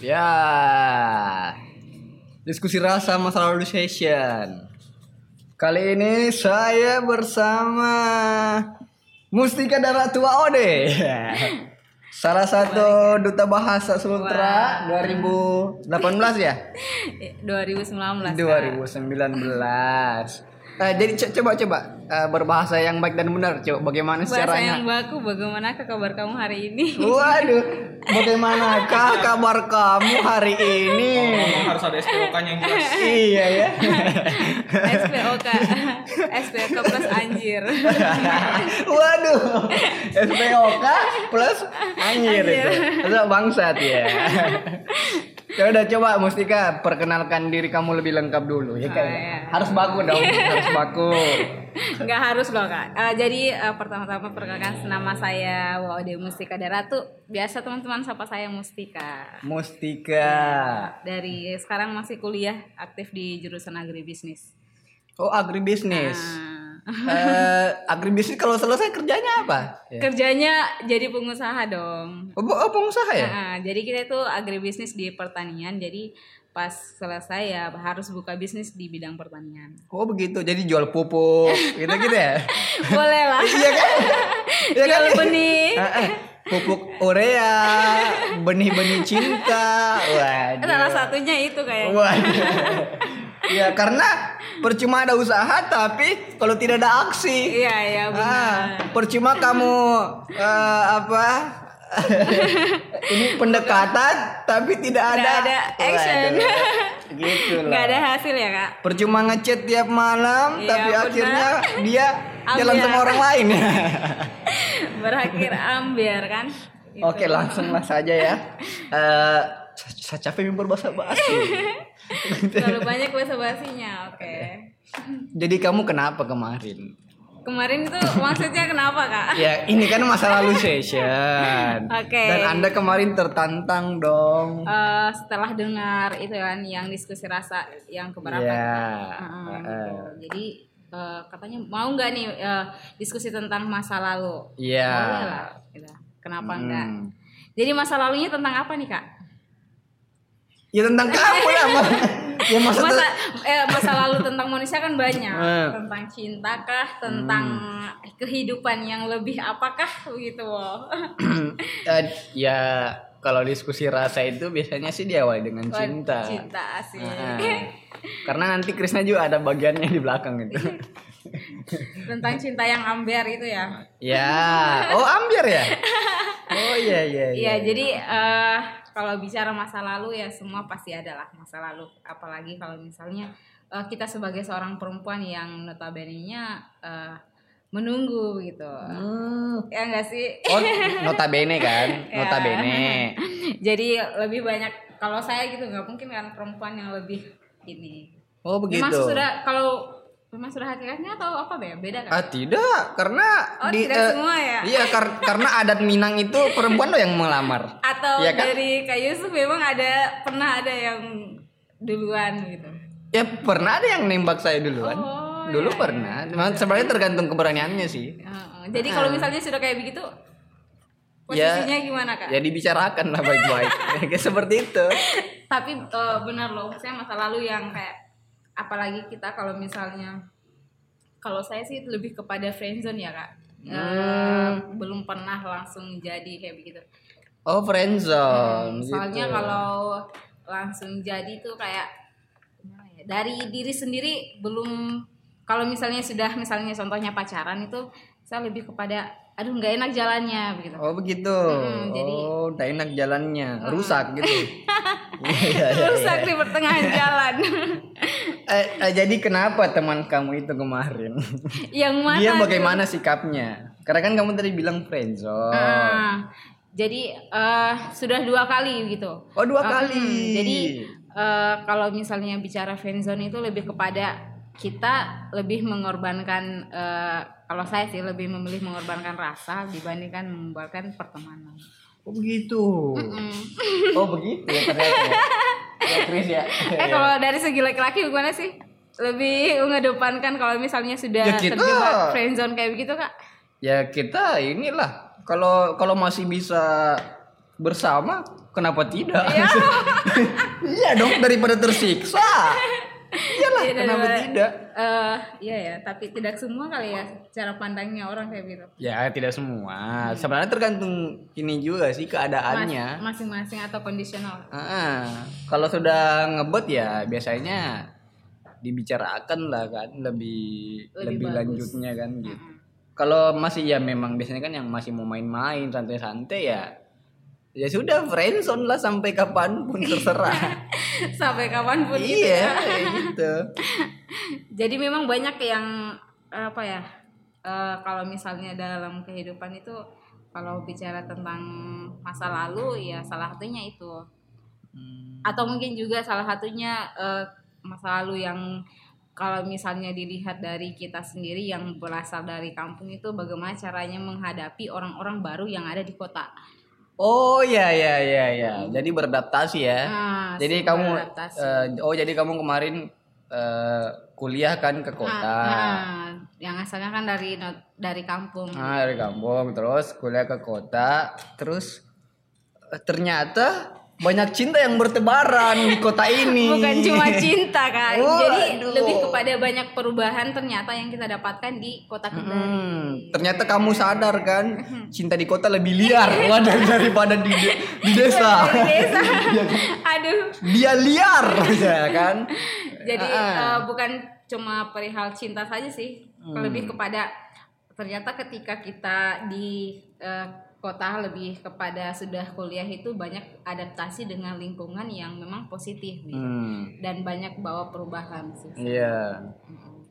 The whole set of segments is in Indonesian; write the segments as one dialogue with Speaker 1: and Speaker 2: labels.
Speaker 1: Ya. Diskusi rasa masa lalu session. Kali ini saya bersama Mustika Daratua Ode. Salah satu duta bahasa Sultra 2018 ya?
Speaker 2: 2019 Kak.
Speaker 1: 2019. Eh, jadi co- coba coba eh, berbahasa yang baik dan benar. Coba bagaimana
Speaker 2: Bahasa
Speaker 1: caranya?
Speaker 2: yang baku bagaimana kabar kamu hari ini
Speaker 1: Waduh, bagaimanakah kabar kamu hari ini?
Speaker 3: Ngomong harus ada SPOK-nya yang jelas.
Speaker 1: iya ya.
Speaker 2: SPOK SPOK plus anjir
Speaker 1: Waduh, SPOK plus anjir itu. Itu bangsat ya. Ya udah coba Mustika perkenalkan diri kamu lebih lengkap dulu ya kan.
Speaker 2: Oh, iya.
Speaker 1: Harus baku dong, harus baku.
Speaker 2: nggak harus loh kak Eh, jadi eh, pertama-tama perkenalkan nama saya Waude Mustika Daratu biasa teman-teman sapa saya Mustika
Speaker 1: Mustika.
Speaker 2: dari sekarang masih kuliah aktif di jurusan agribisnis
Speaker 1: Oh, agribisnis.
Speaker 2: Nah,
Speaker 1: Eh, agribisnis kalau selesai kerjanya apa? Ya.
Speaker 2: kerjanya jadi pengusaha dong
Speaker 1: Oh, oh, pengusaha ya?
Speaker 2: Nah, jadi kita itu agribisnis di pertanian. Jadi pas selesai ya harus buka bisnis di bidang pertanian.
Speaker 1: Oh begitu, jadi jual pupuk gitu-gitu ya?
Speaker 2: Boleh lah.
Speaker 1: Iya kan? Iya kan?
Speaker 2: Jual benih.
Speaker 1: Heeh. Pupuk urea, benih-benih cinta. Waduh.
Speaker 2: Salah satunya itu kayak.
Speaker 1: Waduh. Ya karena percuma ada usaha tapi kalau tidak ada aksi.
Speaker 2: Iya iya
Speaker 1: Ah,
Speaker 2: benar.
Speaker 1: percuma kamu eh, apa? ini pendekatan tapi tidak ada
Speaker 2: Tidak ada action.
Speaker 1: Waduh. Gitu lah.
Speaker 2: Nggak ada hasil ya kak.
Speaker 1: percuma ngechat tiap malam
Speaker 2: Iya,
Speaker 1: tapi
Speaker 2: benar.
Speaker 1: akhirnya dia jalan
Speaker 2: Ambiar.
Speaker 1: sama orang lain
Speaker 2: Berakhir ambiar kan. Gitu.
Speaker 1: oke langsunglah saja ya Eh, saya capek berbahasa basi
Speaker 2: Terlalu banyak bahasa basinya. Oke.
Speaker 1: jadi kamu kenapa kemarin
Speaker 2: Kemarin itu maksudnya kenapa kak?
Speaker 1: ya ini kan masa lalu session
Speaker 2: Oke.
Speaker 1: dan anda kemarin tertantang dong
Speaker 2: Eh, setelah dengar itu kan yang diskusi rasa yang keberapa
Speaker 1: ya
Speaker 2: Heeh,
Speaker 1: Heeh.
Speaker 2: gitu. Jadi eh, katanya mau nggak nih eh, diskusi tentang masa lalu?
Speaker 1: Iya.
Speaker 2: Lah, gitu. Kenapa
Speaker 1: Hmm.
Speaker 2: enggak? Jadi masa lalunya tentang apa nih kak?
Speaker 1: ya tentang kamu lah. ya masa,
Speaker 2: Masa eh, masa lalu tentang manusia kan banyak.
Speaker 1: Eh.
Speaker 2: Tentang cinta kah? Tentang kehidupan yang lebih apakah begitu?
Speaker 1: Eh, ya kalau diskusi rasa itu biasanya sih diawali dengan cinta
Speaker 2: Cinta sih.
Speaker 1: Heeh. karena nanti Krisna juga ada bagiannya di belakang itu
Speaker 2: tentang cinta yang amber itu ya.
Speaker 1: ya oh ambiar ya oh iya iya
Speaker 2: Iya, jadi eh, kalau bicara masa lalu ya semua pasti ada lah masa lalu. Apalagi kalau misalnya eh, kita sebagai seorang perempuan yang notabene-nya eh, menunggu gitu.
Speaker 1: Hmm.
Speaker 2: Ya enggak sih?
Speaker 1: oh notabene kan
Speaker 2: Ya.
Speaker 1: notabene
Speaker 2: jadi lebih banyak kalau saya gitu nggak mungkin kan perempuan yang lebih ini.
Speaker 1: oh begitu
Speaker 2: Memang sudah kalau memang sudah hakikatnya atau apa be? Beda kan?
Speaker 1: ah tidak karena
Speaker 2: Oh, tidak
Speaker 1: eh,
Speaker 2: semua ya?
Speaker 1: iya kar- karena adat Minang itu perempuan lo yang melamar
Speaker 2: Atau
Speaker 1: Iya kan?
Speaker 2: dari Kak Yusuf memang ada pernah ada yang duluan gitu.
Speaker 1: ya pernah ada yang nembak saya duluan
Speaker 2: Oh,
Speaker 1: dulu
Speaker 2: iya,
Speaker 1: pernah Cuman sebenarnya tergantung keberaniannya sih
Speaker 2: Heeh. Jadi kalau misalnya sudah kayak begitu
Speaker 1: Ya,
Speaker 2: posisinya gimana kak?
Speaker 1: ya dibicarakan lah baik-baik kayak seperti itu
Speaker 2: Tapi eh, benar loh, saya masa lalu yang kayak apalagi kita kalau misalnya kalau saya sih lebih kepada friendzone ya kak.
Speaker 1: Hmm.
Speaker 2: belum pernah langsung jadi kayak begitu.
Speaker 1: oh friendzone
Speaker 2: Soalnya
Speaker 1: gitu.
Speaker 2: kalau langsung jadi tuh kayak ya, dari diri sendiri belum kalau misalnya sudah misalnya contohnya pacaran itu saya lebih kepada aduh nggak enak jalannya begitu.
Speaker 1: oh begitu
Speaker 2: Mm, jadi-
Speaker 1: oh udah enak jalannya rusak gitu Iya, iya, iya.
Speaker 2: Rusak di pertengahan jalan.
Speaker 1: Eh, eh, jadi kenapa teman kamu itu kemarin
Speaker 2: yang mana?
Speaker 1: dia
Speaker 2: tuh?
Speaker 1: bagaimana sikapnya karena kan kamu tadi bilang friendzone
Speaker 2: Ah, jadi eh, sudah dua kali gitu.
Speaker 1: oh dua
Speaker 2: Eh,
Speaker 1: kali
Speaker 2: mm, jadi eh, kalau misalnya bicara friendzone itu lebih kepada kita lebih mengorbankan eh, kalau saya sih lebih memilih mengorbankan rasa dibandingkan mengorbankan pertemanan.
Speaker 1: oh begitu oh begitu ya ternyata ya. ya Chris ya
Speaker 2: Eh kalau dari segi laki-laki gimana sih? Lebih mengedepankan kalau misalnya sudah
Speaker 1: Ya, kita-
Speaker 2: terjebak friendzone kayak begitu kak?
Speaker 1: ya kita inilah kalau kalau masih bisa bersama kenapa tidak iya dong daripada tersiksa iyalah
Speaker 2: Iya,
Speaker 1: kenapa
Speaker 2: daripada-
Speaker 1: tidak
Speaker 2: Eh, iya ya, tapi tidak semua kali ya cara pandangnya orang kayak gitu.
Speaker 1: ya tidak semua sebenarnya tergantung ini juga sih
Speaker 2: Mas-
Speaker 1: keadaannya
Speaker 2: Masing-masing atau kondisional.
Speaker 1: Ah, kalau sudah ngebet ya biasanya dibicarakan lah kan lebih
Speaker 2: Lebih
Speaker 1: lebih,
Speaker 2: bagus.
Speaker 1: lanjutnya kan gitu. Kalau masih ya memang biasanya kan yang masih mau main-main santai-santai ya ya sudah friendzone lah sampai kapan pun terserah.
Speaker 2: Sampai kapan pun gitu
Speaker 1: iya,
Speaker 2: ya.
Speaker 1: kayak gitu.
Speaker 2: Jadi memang banyak yang apa ya? eh, kalau misalnya dalam kehidupan itu kalau bicara tentang masa lalu ya salah satunya itu. Atau mungkin juga salah satunya eh, masa lalu yang kalau misalnya dilihat dari kita sendiri yang berasal dari kampung itu bagaimana caranya menghadapi orang-orang baru yang ada di kota.
Speaker 1: Oh ya ya ya ya. Jadi beradaptasi ya.
Speaker 2: Nah,
Speaker 1: jadi kamu eh, oh jadi kamu kemarin eh, kuliah kan ke kota.
Speaker 2: Nah, yang asalnya kan dari dari kampung.
Speaker 1: Ah, dari kampung terus kuliah ke kota, terus eh, ternyata banyak cinta yang bertebaran di kota ini.
Speaker 2: Bukan cuma cinta kan. Jadi
Speaker 1: Waduh.
Speaker 2: lebih kepada banyak perubahan ternyata yang kita dapatkan di kota Kendari.
Speaker 1: Hmm, ternyata kamu sadar kan cinta di kota lebih liar wadah daripada di de- di desa.
Speaker 2: Dari desa.
Speaker 1: Iya
Speaker 2: Aduh.
Speaker 1: Dia liar ya kan.
Speaker 2: Jadi eh, bukan cuma perihal cinta saja sih.
Speaker 1: Hmm.
Speaker 2: Lebih kepada ternyata ketika kita di eh, kota lebih kepada sudah kuliah itu banyak adaptasi dengan lingkungan yang memang positif gitu.
Speaker 1: Hmm,
Speaker 2: dan banyak bawa perubahan sih.
Speaker 1: iya.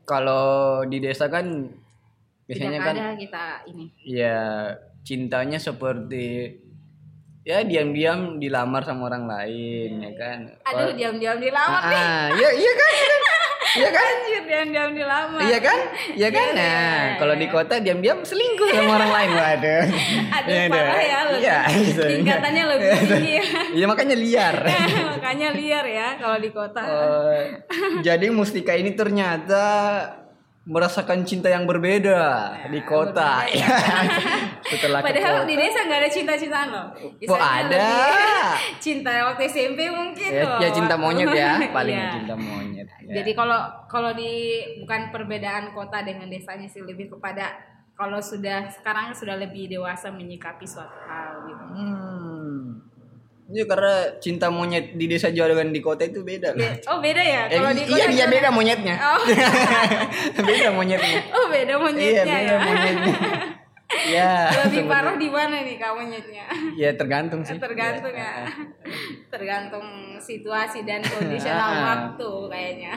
Speaker 1: Kalau di desa kan biasanya
Speaker 2: Tidak
Speaker 1: kan
Speaker 2: ada kita ini.
Speaker 1: ya cintanya seperti ya diam-diam dilamar sama orang lain ya kan.
Speaker 2: Aduh diam-diam dilamar nih.
Speaker 1: Ah, iya iya kan? Iya kan?
Speaker 2: Anjir diam-diam dilamar.
Speaker 1: Iya kan? Iya kan?
Speaker 2: Iya,
Speaker 1: Nah,
Speaker 2: iya,
Speaker 1: kalau
Speaker 2: iya.
Speaker 1: di kota diam-diam selingkuh sama orang lain. Waduh.
Speaker 2: Aduh
Speaker 1: Iya,
Speaker 2: parah
Speaker 1: iya.
Speaker 2: ya lebih.
Speaker 1: Gitu.
Speaker 2: Tingkatannya lebih tinggi ya.
Speaker 1: Iya makanya liar.
Speaker 2: Makanya liar ya kalau di kota.
Speaker 1: Eh, jadi Mustika ini ternyata merasakan cinta yang berbeda di kota. Setelah ke
Speaker 2: Padahal
Speaker 1: kota.
Speaker 2: di desa nggak ada cinta-cintaan loh.
Speaker 1: Oh,
Speaker 2: Misalnya
Speaker 1: ada.
Speaker 2: cinta waktu SMP mungkin
Speaker 1: Ya,
Speaker 2: loh.
Speaker 1: ya cinta monyet ya, paling
Speaker 2: Iya.
Speaker 1: cinta monyet. ya.
Speaker 2: Jadi kalau kalau di bukan perbedaan kota dengan desanya sih lebih kepada kalau sudah sekarang sudah lebih dewasa menyikapi suatu hal gitu.
Speaker 1: Hmm. Iya karena cinta monyet di desa Jawa dengan di kota itu beda.
Speaker 2: Be- Oh beda ya
Speaker 1: Eh,
Speaker 2: kalau di kota.
Speaker 1: iya iya
Speaker 2: gimana?
Speaker 1: beda monyetnya.
Speaker 2: Oh,
Speaker 1: beda monyetnya.
Speaker 2: oh beda
Speaker 1: Iya
Speaker 2: monyetnya
Speaker 1: beda
Speaker 2: ya.
Speaker 1: monyetnya. Ya.
Speaker 2: Lebih parah di mana nih kak monyetnya?
Speaker 1: Ya tergantung sih.
Speaker 2: Tergantung ya. Tergantung situasi dan kondisional
Speaker 1: Ah.
Speaker 2: waktu kayaknya.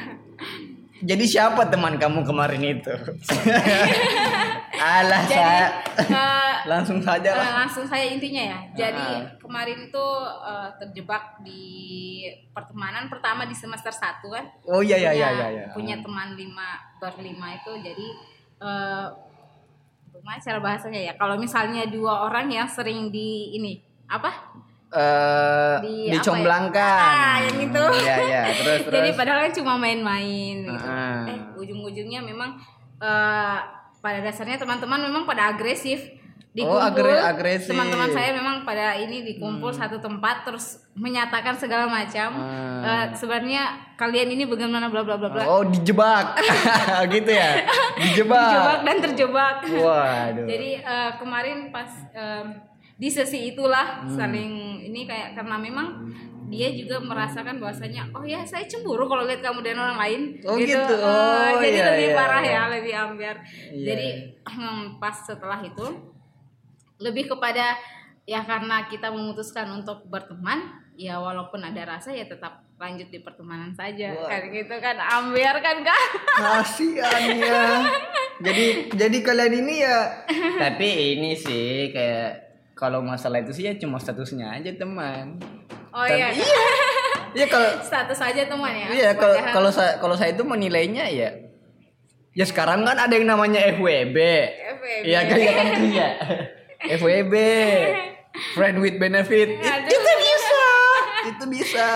Speaker 1: Jadi siapa teman kamu kemarin itu? Alah
Speaker 2: Jadi
Speaker 1: saya
Speaker 2: eh,
Speaker 1: langsung saja lah.
Speaker 2: langsung saya intinya ya. Jadi
Speaker 1: Ah.
Speaker 2: kemarin itu eh, terjebak di pertemanan pertama di semester 1 kan.
Speaker 1: Oh iya iya iya
Speaker 2: punya,
Speaker 1: iya. iya.
Speaker 2: punya teman lima berlima itu jadi eh gimana cara bahasanya ya? Kalau misalnya dua orang yang sering di ini apa?
Speaker 1: Eh,
Speaker 2: Di ya?
Speaker 1: dicomblangkan.
Speaker 2: Ah, yang itu.
Speaker 1: Iya iya terus terus.
Speaker 2: Jadi padahal kan cuma main-main gitu.
Speaker 1: Ah.
Speaker 2: Eh ujung-ujungnya memang eh pada dasarnya teman-teman memang pada agresif.
Speaker 1: Oh, agre- agresif. Hmm.
Speaker 2: Teman-teman saya memang pada ini dikumpul satu tempat terus menyatakan segala macam.
Speaker 1: Ah.
Speaker 2: Eh, sebenarnya kalian ini bagaimana bla bla bla bla.
Speaker 1: Oh dijebak gitu ya? Dijebak.
Speaker 2: Terjebak dan terjebak.
Speaker 1: Waduh.
Speaker 2: Jadi eh, kemarin pas em, di sesi itulah
Speaker 1: Hmm.
Speaker 2: saling ini kayak karena memang dia juga merasakan bahwasanya oh ya saya cemburu kalau lihat kamu dan orang lain
Speaker 1: Oh, gitu.
Speaker 2: Eh,
Speaker 1: Oh,
Speaker 2: jadi
Speaker 1: iya,
Speaker 2: lebih
Speaker 1: iya,
Speaker 2: parah
Speaker 1: iya.
Speaker 2: ya lebih ambiar
Speaker 1: Iya.
Speaker 2: jadi hmm, pas setelah itu lebih kepada ya karena kita memutuskan untuk berteman ya walaupun ada rasa ya tetap lanjut di pertemanan saja
Speaker 1: Wah.
Speaker 2: kan gitu kan ambiar kan kak
Speaker 1: Kasian ya. Jadi jadi kalian ini ya. Tapi ini sih kayak kalau masalah itu sih ya cuma statusnya aja teman.
Speaker 2: oh
Speaker 1: Tapi-
Speaker 2: iya
Speaker 1: Iya. Iya kalau
Speaker 2: status aja teman ya
Speaker 1: iya kalau kalau saya kalau saya itu menilainya ya ya sekarang kan ada yang namanya FWB.
Speaker 2: FWB.
Speaker 1: Iya kan ya kan iya. FWB. Friend with benefit. It- itu bisa. Itu bisa.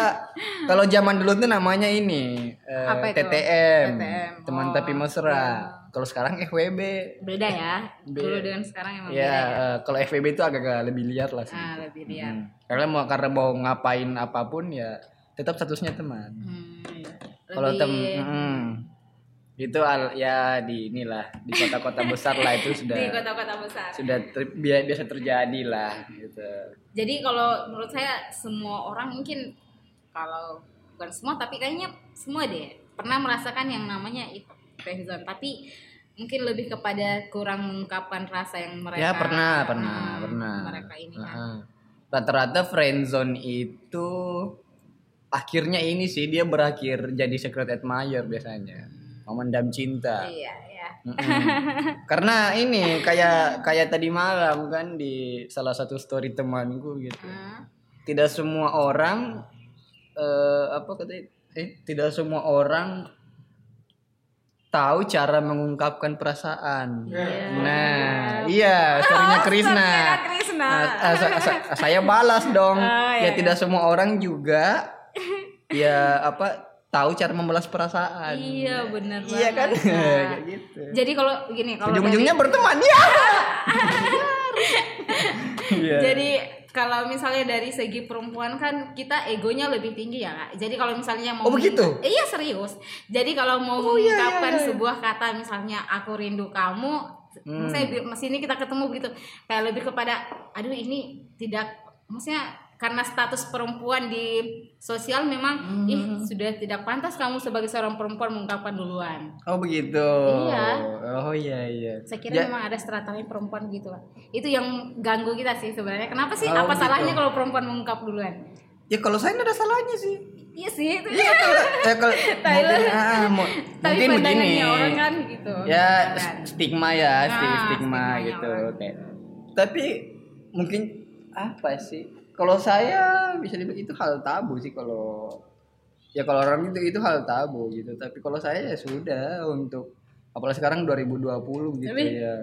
Speaker 1: Kalau zaman dulu tuh namanya ini eh,
Speaker 2: Apa itu?
Speaker 1: TTM.
Speaker 2: TTM.
Speaker 1: Teman
Speaker 2: Oh,
Speaker 1: tapi mesra. Kalau sekarang FWB
Speaker 2: beda ya. Dulu dengan sekarang emang
Speaker 1: ya
Speaker 2: beda ya.
Speaker 1: eh, kalau FWB itu agak lebih liar lah sih.
Speaker 2: Ah lebih liar.
Speaker 1: Hmm. karena mau karena mau ngapain apa pun ya tetap statusnya teman.
Speaker 2: Hmm, iya.
Speaker 1: kalau tem hmm, itu al ya di inilah di kota-kota besar lah itu sudah
Speaker 2: di kota-kota besar.
Speaker 1: sudah ter- bia- biasa terjadi lah gitu.
Speaker 2: Jadi kalau menurut saya semua orang mungkin kalau bukan semua tapi kayaknya semua deh pernah merasakan yang namanya itu friendzone tapi mungkin lebih kepada kurang mengungkapkan rasa yang mereka
Speaker 1: ya pernah pernah
Speaker 2: Hmm,
Speaker 1: pernah
Speaker 2: mereka ini kan.
Speaker 1: Rata-rata friendzone itu akhirnya ini sih dia berakhir jadi secret admirer biasanya memendam cinta
Speaker 2: Iya, iya.
Speaker 1: Karena ini kayak kayak tadi malam kan di salah satu story temanku gitu.
Speaker 2: Hmm.
Speaker 1: Tidak semua orang eh apa katanya? Eh, tidak semua orang tahu cara mengungkapkan perasaan. Nah, iya.
Speaker 2: Astaga, Krisna.
Speaker 1: Nah, sa- sa- saya balas dong.
Speaker 2: Oh,
Speaker 1: ya
Speaker 2: iya,
Speaker 1: tidak semua orang juga ya apa tahu cara membalas perasaan.
Speaker 2: Iya, benar
Speaker 1: Iya kan?
Speaker 2: banget. Nah,
Speaker 1: Kayak gitu.
Speaker 2: Jadi kalau gini kalau
Speaker 1: Ujung-ujungnya berteman ya. Iya.
Speaker 2: Jadi kalau misalnya dari segi perempuan kan kita egonya lebih tinggi ya kak. Jadi kalau misalnya mau
Speaker 1: Oh, begitu?
Speaker 2: Eh, iya serius. Jadi kalau mau
Speaker 1: Oh, iya,
Speaker 2: mengungkapkan
Speaker 1: iya, iya.
Speaker 2: sebuah kata misalnya aku rindu kamu,
Speaker 1: Hmm.
Speaker 2: saya sini kita ketemu begitu. Kayak lebih kepada aduh ini tidak maksudnya karena status perempuan di sosial memang
Speaker 1: Hmm.
Speaker 2: ih sudah tidak pantas kamu sebagai seorang perempuan mengungkapkan duluan.
Speaker 1: Oh begitu.
Speaker 2: Iya.
Speaker 1: Oh iya iya.
Speaker 2: Saya kira
Speaker 1: Ja-
Speaker 2: memang ada strategi perempuan gitu lah. Itu yang ganggu kita sih sebenarnya. Kenapa sih?
Speaker 1: Oh,
Speaker 2: Apa
Speaker 1: gitu.
Speaker 2: salahnya kalau perempuan mengungkap duluan?
Speaker 1: Ya kalau saya nggak ada salahnya sih.
Speaker 2: Iya sih itu.
Speaker 1: Iya kalau ya kalau
Speaker 2: Thailand.
Speaker 1: mungkin, ah, mu-
Speaker 2: Tapi
Speaker 1: mungkin begini.
Speaker 2: pandangannya orang kan gitu.
Speaker 1: Ya
Speaker 2: Kan.
Speaker 1: stigma ya,
Speaker 2: Nah,
Speaker 1: stigma
Speaker 2: stigmanya
Speaker 1: gitu.
Speaker 2: orang.
Speaker 1: Tapi mungkin apa sih? Kalau saya bisa dibilang itu hal tabu sih kalau ya kalau orang itu itu hal tabu gitu. Tapi kalau saya ya sudah untuk apalagi sekarang 2020 gitu
Speaker 2: Tapi-
Speaker 1: ya.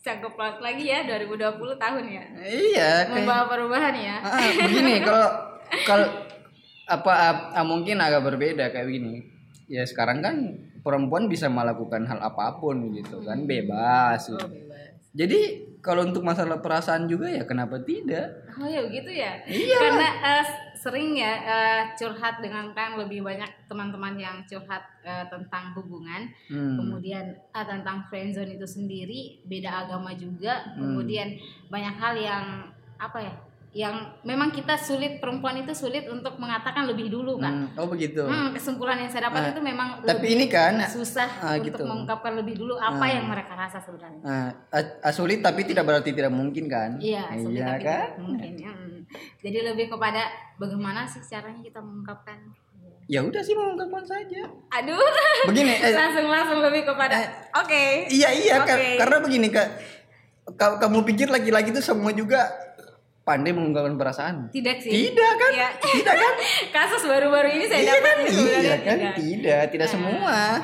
Speaker 2: Cakep banget lagi ya 2020 tahun ya.
Speaker 1: Iya, kayak
Speaker 2: Membawa perubahan ya.
Speaker 1: Ah, ah, begini kalau kalau apa ah, ah, mungkin agak berbeda kayak begini. Ya sekarang kan perempuan bisa melakukan hal apa pun gitu kan, bebas. gitu.
Speaker 2: Oh, bebas.
Speaker 1: Jadi kalau untuk masalah perasaan juga ya kenapa tidak?
Speaker 2: Oh ya begitu ya.
Speaker 1: Iya.
Speaker 2: Karena eh, sering ya eh, curhat dengan kan lebih banyak teman-teman yang curhat eh, tentang hubungan.
Speaker 1: Hmm.
Speaker 2: kemudian ah, tentang friendzone itu sendiri beda agama juga
Speaker 1: Hmm.
Speaker 2: kemudian banyak hal yang apa ya yang memang kita sulit perempuan itu sulit untuk mengatakan lebih dulu kan
Speaker 1: Hmm, Oh begitu.
Speaker 2: Hmm, kesimpulan yang saya dapat
Speaker 1: Ah,
Speaker 2: itu memang
Speaker 1: Tapi
Speaker 2: lebih
Speaker 1: ini kan
Speaker 2: susah
Speaker 1: ah,
Speaker 2: untuk
Speaker 1: gitu.
Speaker 2: mengungkapkan lebih dulu apa
Speaker 1: Ah.
Speaker 2: yang mereka rasa sebenarnya
Speaker 1: Nah, ah, sulit tapi tidak berarti tidak mungkin kan?
Speaker 2: iya sulit
Speaker 1: iya
Speaker 2: tapi
Speaker 1: kan?
Speaker 2: tidak mungkin ya. Hmm. jadi lebih kepada bagaimana sih caranya kita mengungkapkan
Speaker 1: Ya udah sih mengungkapkan saja.
Speaker 2: aduh
Speaker 1: Begini, eh,
Speaker 2: langsung langsung lebih kepada oke
Speaker 1: Iya iya Kak.
Speaker 2: Oke.
Speaker 1: karena begini kak, Ka- kamu pikir laki-laki itu semua juga pandai mengungkapkan perasaan?
Speaker 2: tidak sih
Speaker 1: Tidak kan?
Speaker 2: Iya.
Speaker 1: Tidak kan?
Speaker 2: kasus baru-baru ini saya
Speaker 1: iya
Speaker 2: dapat
Speaker 1: kan? Iya kan?
Speaker 2: tidak.
Speaker 1: Tidak, tidak semua.
Speaker 2: ah.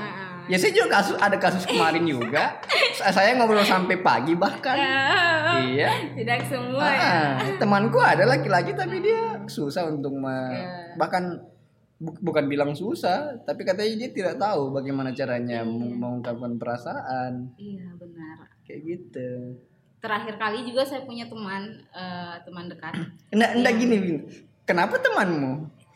Speaker 1: Ya saya juga kasus ada kasus kemarin juga. Sa- saya ngobrol sampai pagi bahkan.
Speaker 2: Ah,
Speaker 1: Iya.
Speaker 2: tidak semua ya.
Speaker 1: Ah, temanku ada laki-laki tapi dia susah untuk me-
Speaker 2: Iya.
Speaker 1: bahkan bu- bukan bilang susah, tapi katanya dia tidak tahu bagaimana caranya meng- mengungkapkan perasaan.
Speaker 2: Iya benar.
Speaker 1: Kayak gitu.
Speaker 2: Terakhir kali juga saya punya teman eh, teman dekat.
Speaker 1: Enggak, enggak
Speaker 2: Iya.
Speaker 1: gini, Vin. Kenapa temanmu?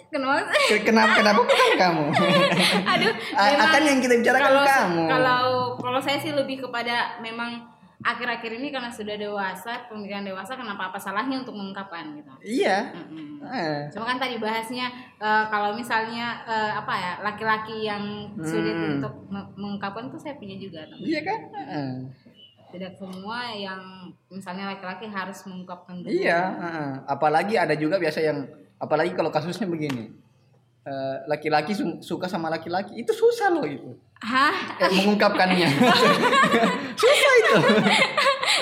Speaker 2: Kenapa?
Speaker 1: Ke- Kenapa kenapa bukan kamu?
Speaker 2: Aduh, memang
Speaker 1: akan yang kita bicarakan
Speaker 2: kalau
Speaker 1: kamu.
Speaker 2: kalau kalau saya sih lebih kepada memang akhir-akhir ini karena sudah dewasa, pemikiran dewasa, kenapa apa salahnya untuk mengungkapkan gitu.
Speaker 1: Iya.
Speaker 2: Mm-mm.
Speaker 1: Ah.
Speaker 2: Cuma kan tadi bahasnya eh, kalau misalnya eh, apa ya laki-laki yang sulit
Speaker 1: Hmm.
Speaker 2: untuk me- mengungkapkan itu saya punya juga. teman.
Speaker 1: Iya kan? Ah.
Speaker 2: Tidak semua yang misalnya laki-laki harus mengungkapkan dulu.
Speaker 1: Iya, apalagi ada juga biasa yang apalagi kalau kasusnya begini. Eh, laki-laki su- suka sama laki-laki itu susah loh itu
Speaker 2: Hah?
Speaker 1: eh, mengungkapkannya susah itu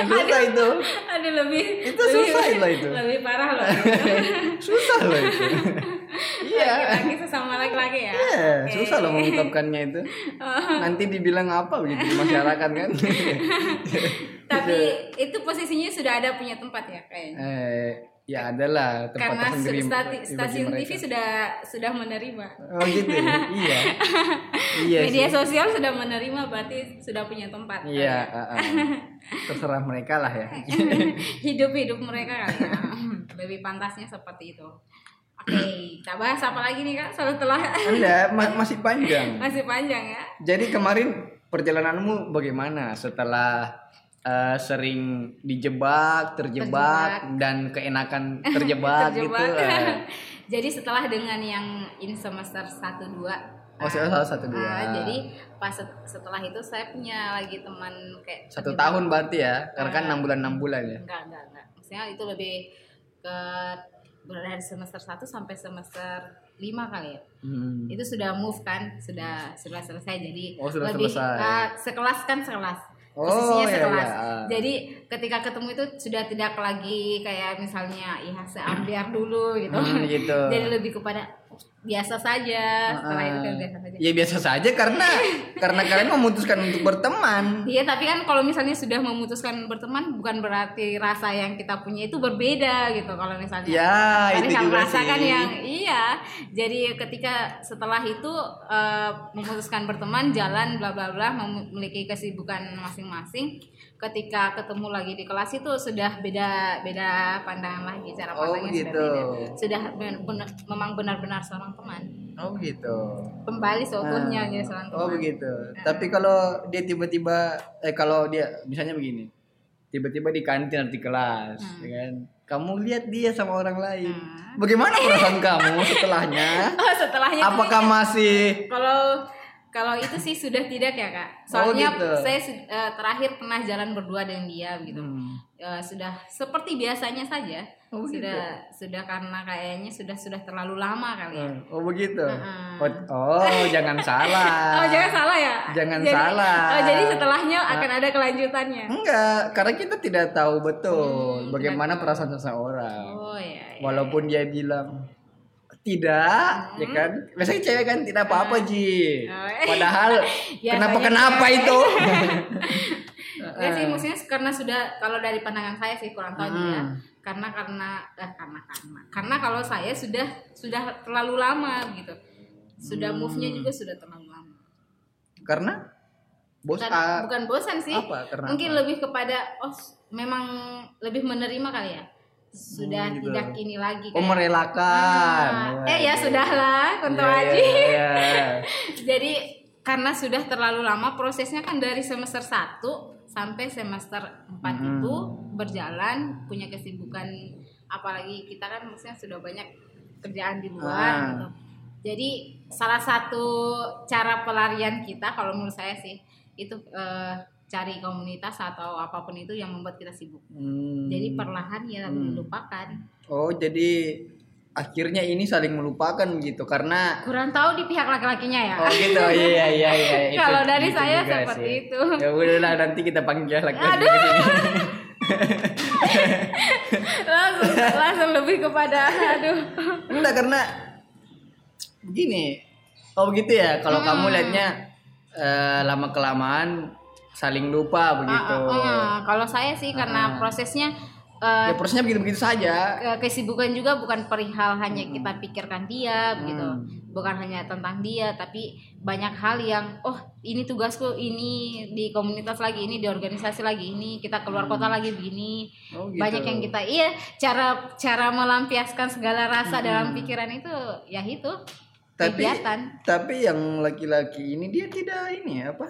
Speaker 1: susah itu
Speaker 2: Aduh lebih
Speaker 1: Itu susah
Speaker 2: lebih,
Speaker 1: loh itu.
Speaker 2: Lebih parah loh.
Speaker 1: susah loh itu
Speaker 2: Laki-laki sesama laki-laki ya.
Speaker 1: Iya,
Speaker 2: Oke.
Speaker 1: susah loh mengungkapkannya itu nanti dibilang apa begitu di masyarakat kan
Speaker 2: Tapi itu posisinya sudah ada punya tempat ya kayaknya.
Speaker 1: eh Ya adalah tempat
Speaker 2: karena
Speaker 1: tersendiri
Speaker 2: su- stati- stasiun
Speaker 1: mereka.
Speaker 2: TV sudah sudah menerima
Speaker 1: Oh gitu. ya? iya. Iya
Speaker 2: media
Speaker 1: sih.
Speaker 2: sosial sudah menerima berarti sudah punya tempat
Speaker 1: Iya, ah, ah. terserah mereka lah ya.
Speaker 2: hidup hidup mereka kan ya. lebih pantasnya seperti itu oke kita bahas apa lagi nih kak setelah
Speaker 1: Anda ma- masih panjang.
Speaker 2: masih panjang ya
Speaker 1: Jadi kemarin perjalananmu bagaimana setelah eh, sering dijebak, terjebak, dan keenakan terjebak, gitu? eh.
Speaker 2: jadi setelah dengan yang in semester 1 2
Speaker 1: Oh, salah satu dua.
Speaker 2: Ah, jadi pas set- setelah itu saya punya lagi teman kayak
Speaker 1: Satu tahun berarti ya, karena kan enam bulan enam bulan ya.
Speaker 2: enggak enggak enggak maksudnya itu lebih ke dari semester 1 sampai semester 5 kali ya
Speaker 1: Hmm.
Speaker 2: itu sudah move kan sudah sudah selesai jadi
Speaker 1: Oh, sudah
Speaker 2: lebih
Speaker 1: selesai.
Speaker 2: ah, sekelas kan sekelas
Speaker 1: Oh,
Speaker 2: posisinya
Speaker 1: iya,
Speaker 2: sekelas
Speaker 1: iya.
Speaker 2: jadi ketika ketemu itu sudah tidak lagi kayak misalnya ya seambiar dulu gitu
Speaker 1: Hmm, gitu.
Speaker 2: jadi lebih kepada biasa saja setelah itu kan biasa saja
Speaker 1: Ya biasa saja karena karena kalian memutuskan untuk berteman.
Speaker 2: Iya, tapi kan kalau misalnya sudah memutuskan berteman bukan berarti rasa yang kita punya itu berbeda gitu. Kalau misalnya
Speaker 1: Ya, itu juga
Speaker 2: rasa kan yang iya. Jadi ketika setelah itu eh, memutuskan berteman, jalan bla bla bla memiliki kesibukan masing-masing. Ketika ketemu lagi di kelas itu sudah beda beda pandangan lagi, cara
Speaker 1: Oh,
Speaker 2: pandangnya
Speaker 1: begitu.
Speaker 2: sudah beda. Sudah ben- benar- memang benar-benar seorang teman.
Speaker 1: Oh gitu.
Speaker 2: Kembali seutuhnya
Speaker 1: Ah.
Speaker 2: jadi seorang teman.
Speaker 1: Oh begitu. Tapi kalau dia tiba-tiba eh kalau dia misalnya begini. Tiba-tiba di kantin nanti kelas, ya kan? Kamu lihat dia sama orang lain.
Speaker 2: Hmm.
Speaker 1: Bagaimana perasaan kamu setelahnya?
Speaker 2: Oh, setelahnya
Speaker 1: Apakah masih
Speaker 2: Kalau kalau itu sih sudah tidak ya kak.
Speaker 1: Oh,
Speaker 2: Soalnya
Speaker 1: gitu.
Speaker 2: saya eh, terakhir pernah jalan berdua dengan dia gitu.
Speaker 1: Hmm.
Speaker 2: Eh, sudah seperti biasanya saja.
Speaker 1: Oh,
Speaker 2: sudah sudah karena kayaknya sudah sudah terlalu lama kali ya.
Speaker 1: Oh begitu.
Speaker 2: Heeh.
Speaker 1: Oh, oh, jangan salah.
Speaker 2: Oh jangan salah ya.
Speaker 1: Jangan
Speaker 2: Jadi-
Speaker 1: salah. Ah.
Speaker 2: oh, jadi setelahnya akan ada kelanjutannya.
Speaker 1: Enggak, karena kita tidak tahu betul
Speaker 2: Hmm,
Speaker 1: bagaimana perasaan seseorang.
Speaker 2: Oh ya. ya.
Speaker 1: Walaupun dia bilang tidak, ya kan? Biasanya cewek kan tidak apa-apa Ji.
Speaker 2: Hmm. Oh, eh.
Speaker 1: Padahal
Speaker 2: Biasanya
Speaker 1: kenapa kenapa
Speaker 2: cewek.
Speaker 1: itu?
Speaker 2: Ya sih maksudnya karena sudah kalau dari pandangan saya sih kurang tahu
Speaker 1: Hmm.
Speaker 2: ya. Karena karena eh, karena karena karena kalau saya sudah sudah terlalu lama gitu. Sudah
Speaker 1: Hmm.
Speaker 2: move-nya juga sudah terlalu lama.
Speaker 1: karena bos
Speaker 2: Bukan, bukan bosan sih.
Speaker 1: apa? Karena
Speaker 2: Mungkin
Speaker 1: apa?
Speaker 2: lebih kepada oh memang lebih menerima kali ya. Sudah
Speaker 1: Hmm, gitu.
Speaker 2: tidak ini lagi
Speaker 1: oh
Speaker 2: kayak-
Speaker 1: merelakan.
Speaker 2: Ah, eh ya sudahlah, Kunto
Speaker 1: Iya,
Speaker 2: Aji.
Speaker 1: iya, iya.
Speaker 2: Jadi karena sudah terlalu lama prosesnya kan dari semester 1 sampai semester 4
Speaker 1: Hmm.
Speaker 2: itu berjalan punya kesibukan apalagi kita kan maksudnya sudah banyak kerjaan di luar
Speaker 1: Ah.
Speaker 2: gitu. Jadi salah satu cara pelarian kita kalau menurut saya sih itu eh, cari komunitas atau apa pun itu yang membuat kita sibuk.
Speaker 1: Hmm.
Speaker 2: Jadi perlahan ya
Speaker 1: Hmm.
Speaker 2: dilupakan.
Speaker 1: Oh, jadi akhirnya ini saling melupakan gitu karena
Speaker 2: Kurang tahu di pihak laki-lakinya ya.
Speaker 1: Oh gitu, iya iya iya. Itu-
Speaker 2: Kalau dari
Speaker 1: gitu
Speaker 2: saya seperti
Speaker 1: sih.
Speaker 2: itu.
Speaker 1: Ya udahlah nanti kita panggil lagi
Speaker 2: Aduh. langsung langsung lebih kepada aduh
Speaker 1: Enggak karena begini. Oh begitu ya. Kalau
Speaker 2: Hmm.
Speaker 1: kamu lihatnya eh, lama kelamaan saling lupa begitu.
Speaker 2: Ah, ah, ah. kalau saya sih karena
Speaker 1: Ah.
Speaker 2: prosesnya eh,
Speaker 1: Ya prosesnya begitu-begitu saja.
Speaker 2: ke- kesibukan juga bukan perihal hanya kita pikirkan dia begitu
Speaker 1: Hmm.
Speaker 2: bukan hanya tentang dia tapi banyak hal yang oh ini tugasku ini di komunitas lagi ini di organisasi lagi ini kita keluar kota lagi begini
Speaker 1: Oh, gitu.
Speaker 2: banyak yang kita iya cara cara melampiaskan segala rasa dalam pikiran itu ya itu
Speaker 1: Hmm. Tapi
Speaker 2: kegiatan
Speaker 1: tapi yang laki-laki ini dia tidak ini apa?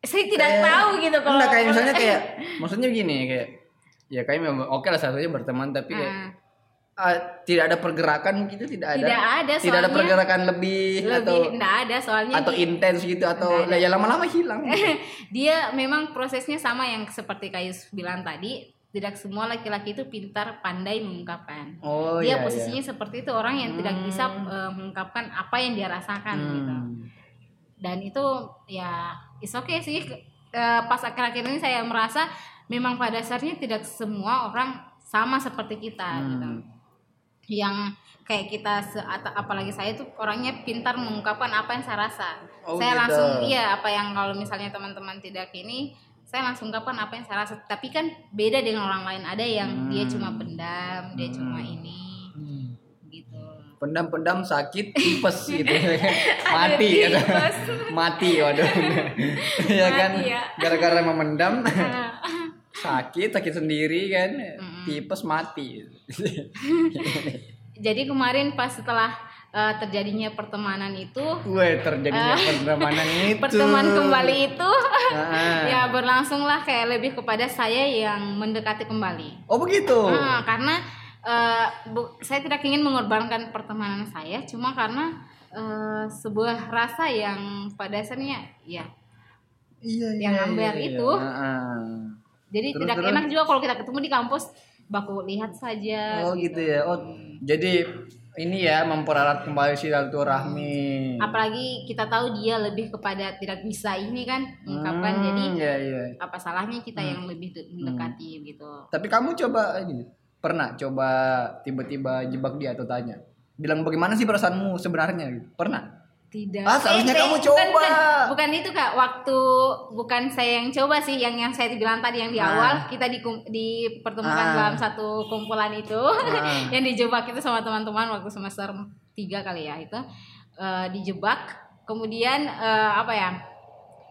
Speaker 2: Saya tidak
Speaker 1: Kayak-
Speaker 2: tahu gitu kalau
Speaker 1: Enggak kayak misalnya kayak maksudnya gini kayak ya kayak memang oke lah satunya berteman tapi kayak
Speaker 2: ah,
Speaker 1: tidak ada pergerakan gitu tidak ada.
Speaker 2: Tidak ada,
Speaker 1: Tidak ada
Speaker 2: soalnya
Speaker 1: pergerakan lebih,
Speaker 2: lebih
Speaker 1: atau
Speaker 2: enggak ada soalnya
Speaker 1: atau intens gitu atau
Speaker 2: ada.
Speaker 1: lah ya lama-lama hilang.
Speaker 2: dia memang prosesnya sama yang seperti Kayus bilang tadi tidak semua laki-laki itu pintar pandai mengungkapkan
Speaker 1: Oh
Speaker 2: dia
Speaker 1: iya,
Speaker 2: posisinya seperti itu orang yang tidak bisa
Speaker 1: Hmm.
Speaker 2: eh, mengungkapkan apa yang dia rasakan
Speaker 1: iya.
Speaker 2: gitu
Speaker 1: Hmm.
Speaker 2: dan itu ya is okay sih. Eh, pas akhir-akhir ini saya merasa memang pada dasarnya tidak semua orang sama seperti kita gitu.
Speaker 1: Hmm.
Speaker 2: yang kayak kita se- apalagi saya tuh orangnya pintar mengungkapkan apa yang saya rasa.
Speaker 1: Oh,
Speaker 2: saya
Speaker 1: gitu.
Speaker 2: langsung iya apa yang kalau misalnya teman-teman tidak ini saya langsung ungkapkan apa yang saya rasa. Tapi kan beda dengan orang lain. Ada yang dia cuma pendam dia cuma ini gitu
Speaker 1: pendam-pendam sakit tipes gitu. Mati gitu.
Speaker 2: tipes.
Speaker 1: mati waduh. Ya kan?
Speaker 2: Ya.
Speaker 1: gara-gara memendam sakit sakit sendiri kan? Tipes mati.
Speaker 2: Jadi kemarin pas setelah eh, terjadinya pertemanan itu
Speaker 1: Weh terjadinya pertemanan itu.
Speaker 2: pertemuan kembali itu.
Speaker 1: Ah.
Speaker 2: ya berlangsunglah kayak lebih kepada saya yang mendekati kembali.
Speaker 1: Oh begitu?
Speaker 2: Ah, karena eh, bu- saya tidak ingin mengorbankan pertemanan saya cuma karena eh, sebuah rasa yang pada dasarnya ya
Speaker 1: iya
Speaker 2: yang ambil itu.
Speaker 1: Ah.
Speaker 2: jadi
Speaker 1: Terus,
Speaker 2: tidak
Speaker 1: terus?
Speaker 2: enak juga kalau kita ketemu di kampus baku lihat saja
Speaker 1: oh gitu ya. Oh jadi ini ya memperarat kembali silaturahmi
Speaker 2: apalagi kita tahu dia lebih kepada tidak bisa ini kan mengungkapkan.
Speaker 1: Hmm,
Speaker 2: jadi
Speaker 1: iya iya.
Speaker 2: apa salahnya kita yang lebih de- mendekati gitu.
Speaker 1: Tapi kamu coba ini pernah coba tiba-tiba jebak dia atau tanya bilang bagaimana sih perasaanmu sebenarnya gitu. Pernah?
Speaker 2: tidak
Speaker 1: Ah, seharusnya
Speaker 2: saya-
Speaker 1: kamu
Speaker 2: bukan,
Speaker 1: coba.
Speaker 2: bukan, bukan itu kak waktu bukan saya yang coba sih yang yang saya bilang tadi yang di
Speaker 1: Ah.
Speaker 2: awal kita di dipertemukan
Speaker 1: Ah.
Speaker 2: dalam satu kumpulan itu
Speaker 1: Ah.
Speaker 2: yang dijebak itu sama teman-teman waktu semester tiga kali ya itu Eh, dijebak kemudian eh, apa ya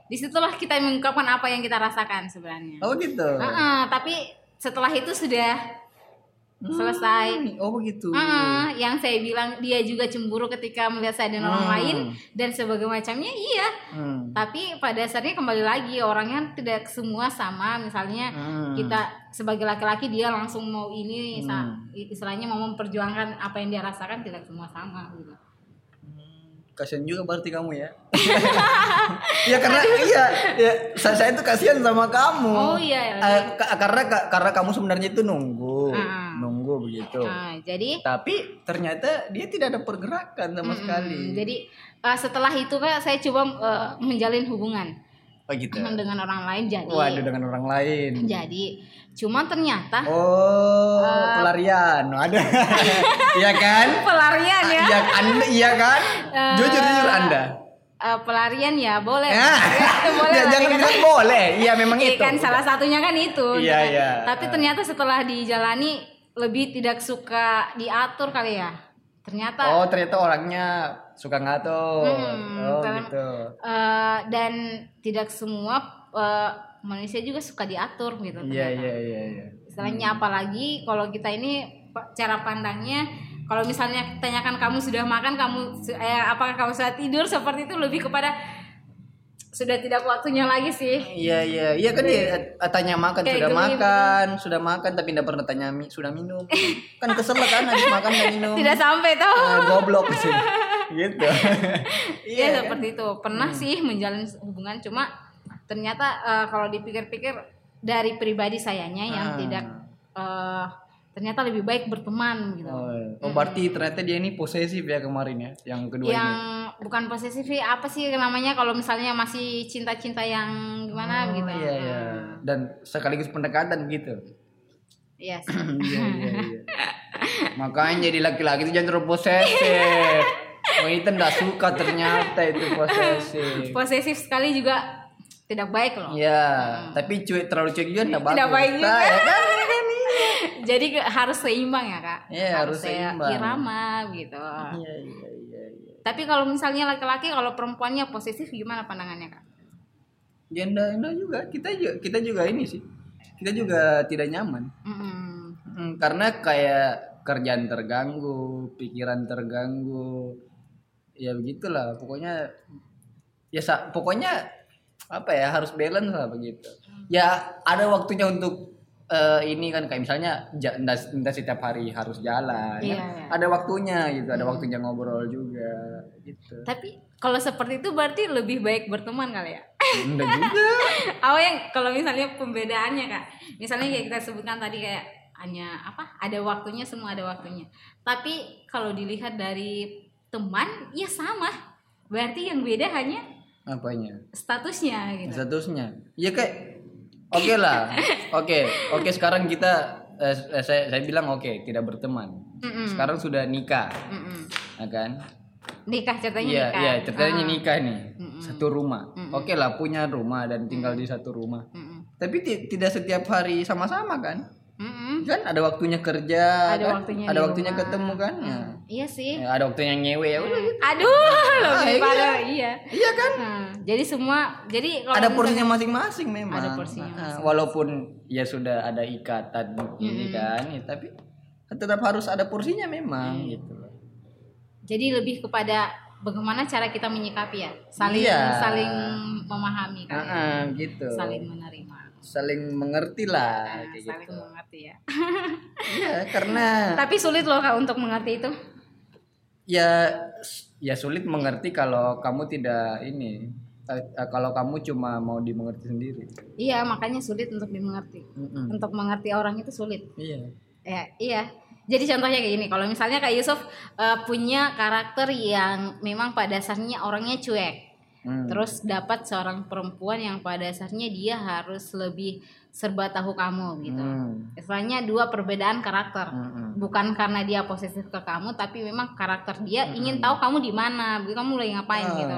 Speaker 2: di situlah kita mengungkapkan apa yang kita rasakan sebenarnya
Speaker 1: Oh gitu.
Speaker 2: Ah, ah, tapi setelah itu sudah selesai
Speaker 1: Hmm, Oh begitu.
Speaker 2: Ah, yang saya bilang dia juga cemburu ketika melihat saya dan orang
Speaker 1: Hmm.
Speaker 2: lain dan sebagai macamnya iya
Speaker 1: Hmm.
Speaker 2: tapi pada dasarnya kembali lagi orangnya tidak semua sama misalnya
Speaker 1: Hmm.
Speaker 2: kita sebagai laki-laki dia langsung mau ini
Speaker 1: Hmm.
Speaker 2: istilahnya mau memperjuangkan apa yang dia rasakan tidak semua sama gitu
Speaker 1: Kasian juga berarti kamu ya. ya karena iya, ya, saya, saya tuh kasihan sama kamu.
Speaker 2: Oh, iya.
Speaker 1: Ka- karena ka- karena kamu sebenarnya itu nunggu,
Speaker 2: Ah.
Speaker 1: Begitu.
Speaker 2: nah jadi
Speaker 1: Tapi ternyata dia tidak ada pergerakan sama sekali.
Speaker 2: mm, jadi eh, setelah itu kak saya coba eh, menjalin hubungan
Speaker 1: oh gitu.
Speaker 2: dengan orang lain jadi
Speaker 1: Waduh dengan orang lain.
Speaker 2: jadi cuma ternyata
Speaker 1: Oh,
Speaker 2: Eh.
Speaker 1: pelarian. Ada. Iya kan?
Speaker 2: pelarian ya
Speaker 1: Iya, Anda iya kan? Jujur jujur Anda.
Speaker 2: Eh, pelarian ya boleh
Speaker 1: Ya.
Speaker 2: Itu boleh
Speaker 1: Ya, jangan
Speaker 2: dikata-
Speaker 1: bilang boleh. Iya memang
Speaker 2: Iya
Speaker 1: itu.
Speaker 2: kan salah satunya kan itu
Speaker 1: Iya,
Speaker 2: gitu.
Speaker 1: iya.
Speaker 2: tapi ternyata setelah dijalani lebih tidak suka diatur kali ya ternyata
Speaker 1: Oh, ternyata orangnya suka ngatur.
Speaker 2: Hmm,
Speaker 1: oh,
Speaker 2: karena-
Speaker 1: gitu.
Speaker 2: eh, dan tidak semua eh, manusia juga suka diatur gitu
Speaker 1: Iya,
Speaker 2: ternyata.
Speaker 1: iya, iya, iya.
Speaker 2: istilahnya apalagi kalau kita ini cara pandangnya kalau misalnya tanyakan kamu sudah makan kamu eh, apakah kamu sudah tidur seperti itu lebih kepada sudah tidak waktunya lagi sih
Speaker 1: Iya, iya. Iya kan dia tanya makan
Speaker 2: Kayak
Speaker 1: sudah
Speaker 2: geli
Speaker 1: makan, sudah makan tapi tidak pernah tanya mi- sudah minum. Kan kesel kan habis makan dan minum.
Speaker 2: tidak sampai tahu
Speaker 1: Ah, goblok sih. gitu.
Speaker 2: Iya
Speaker 1: kan?
Speaker 2: seperti itu. Pernah sih menjalin hubungan cuma ternyata eh, kalau dipikir-pikir dari pribadi sayanya yang
Speaker 1: Ah.
Speaker 2: tidak eh, ternyata lebih baik berteman gitu.
Speaker 1: Oh, oh, berarti ternyata dia ini posesif ya kemarin ya, yang kedua
Speaker 2: yang
Speaker 1: ini.
Speaker 2: Bukan posesif sih, apa sih namanya kalau misalnya masih cinta-cinta yang gimana
Speaker 1: Oh,
Speaker 2: gitu.
Speaker 1: Iya, iya. Dan sekaligus pendekatan gitu.
Speaker 2: Iya sih.
Speaker 1: iya, iya, iya. Makanya jadi laki-laki itu jangan terlalu posesif. Wanita nggak suka ternyata itu posesif.
Speaker 2: Posesif sekali juga tidak baik loh.
Speaker 1: Iya, tapi cuek terlalu cuek juga nggak bagus.
Speaker 2: Tidak baik juga.
Speaker 1: Nah, ya kan?
Speaker 2: Jadi harus seimbang ya kak.
Speaker 1: Iya, harus
Speaker 2: saya
Speaker 1: seimbang.
Speaker 2: irama gitu.
Speaker 1: Iya, iya, iya, iya.
Speaker 2: Tapi kalau misalnya laki-laki kalau perempuannya posesif gimana pandangannya kak?
Speaker 1: Enggak, enggak juga. Kita juga kita juga ini sih. Kita juga tidak nyaman.
Speaker 2: Mm-mm.
Speaker 1: Hmm, karena kayak kerjaan terganggu, pikiran terganggu. Ya begitulah, pokoknya ya sa- pokoknya apa ya harus balance lah begitu. Ya ada waktunya untuk eh, ini kan kayak misalnya ndas setiap hari harus jalan.
Speaker 2: Iya,
Speaker 1: kan?
Speaker 2: iya.
Speaker 1: Ada waktunya gitu, ada waktunya ngobrol juga gitu.
Speaker 2: Tapi kalau seperti itu berarti lebih baik berteman kali ya?
Speaker 1: Enggak juga.
Speaker 2: Apa yang kalau misalnya pembedaannya kak? Misalnya kayak kita sebutkan tadi kayak hanya apa? Ada waktunya semua ada waktunya. Tapi kalau dilihat dari teman ya sama. Berarti yang beda hanya
Speaker 1: Apanya?
Speaker 2: statusnya gitu.
Speaker 1: Statusnya. Ya kayak oke lah. Oke, oke sekarang kita eh, eh, saya saya bilang oke, tidak berteman.
Speaker 2: Mm-mm.
Speaker 1: Sekarang sudah nikah,
Speaker 2: Mm-mm.
Speaker 1: ya kan?
Speaker 2: Nikah ceritanya
Speaker 1: Iya,
Speaker 2: nikah.
Speaker 1: iya, ceritanya
Speaker 2: Ah.
Speaker 1: nikah nih.
Speaker 2: Mm-mm.
Speaker 1: Satu rumah.
Speaker 2: Mm-mm.
Speaker 1: Oke lah punya rumah dan tinggal di satu rumah.
Speaker 2: Mm-mm.
Speaker 1: Tapi ti- tidak setiap hari sama-sama kan?
Speaker 2: Mm-mm.
Speaker 1: Kan ada waktunya kerja,
Speaker 2: Ada
Speaker 1: kan?
Speaker 2: waktunya
Speaker 1: ada waktunya
Speaker 2: rumah.
Speaker 1: ketemu kan? Ya.
Speaker 2: Iya sih.
Speaker 1: Ya, ada waktunya nyewe ya udah gitu.
Speaker 2: Aduh, lebih
Speaker 1: iya.
Speaker 2: parah iya.
Speaker 1: Iya kan?
Speaker 2: Nah, jadi semua jadi kalau
Speaker 1: ada porsinya masing-masing memang.
Speaker 2: Ada porsinya
Speaker 1: Nah,
Speaker 2: masing-masing.
Speaker 1: walaupun ya sudah ada ikatan ini kan, ya, tapi tetap harus ada porsinya memang
Speaker 2: Iya.
Speaker 1: gitu loh.
Speaker 2: Jadi lebih kepada bagaimana cara kita menyikapi ya, saling
Speaker 1: Iya.
Speaker 2: saling memahami kan,
Speaker 1: Ah, gitu.
Speaker 2: saling menerima,
Speaker 1: Saling mengerti lah
Speaker 2: Nah,
Speaker 1: kayak
Speaker 2: saling
Speaker 1: gitu.
Speaker 2: mengerti ya.
Speaker 1: Iya, karena
Speaker 2: Tapi sulit loh Kak, untuk mengerti itu.
Speaker 1: ya ya sulit mengerti kalau kamu tidak ini eh, eh, kalau kamu cuma mau dimengerti sendiri.
Speaker 2: Iya, makanya sulit untuk dimengerti.
Speaker 1: Mm-mm.
Speaker 2: Untuk mengerti orang itu sulit.
Speaker 1: Iya.
Speaker 2: Ya, iya. Jadi contohnya kayak gini, kalau misalnya Kak Yusuf eh, punya karakter yang memang pada dasarnya orangnya cuek,
Speaker 1: Hmm.
Speaker 2: terus dapat seorang perempuan yang pada dasarnya dia harus lebih serba tahu kamu gitu.
Speaker 1: Hmm.
Speaker 2: Istilahnya dua perbedaan karakter.
Speaker 1: Mm-mm.
Speaker 2: Bukan karena dia posesif ke kamu, tapi memang karakter dia ingin tahu kamu di mana, kamu lagi ngapain
Speaker 1: Ah.
Speaker 2: gitu.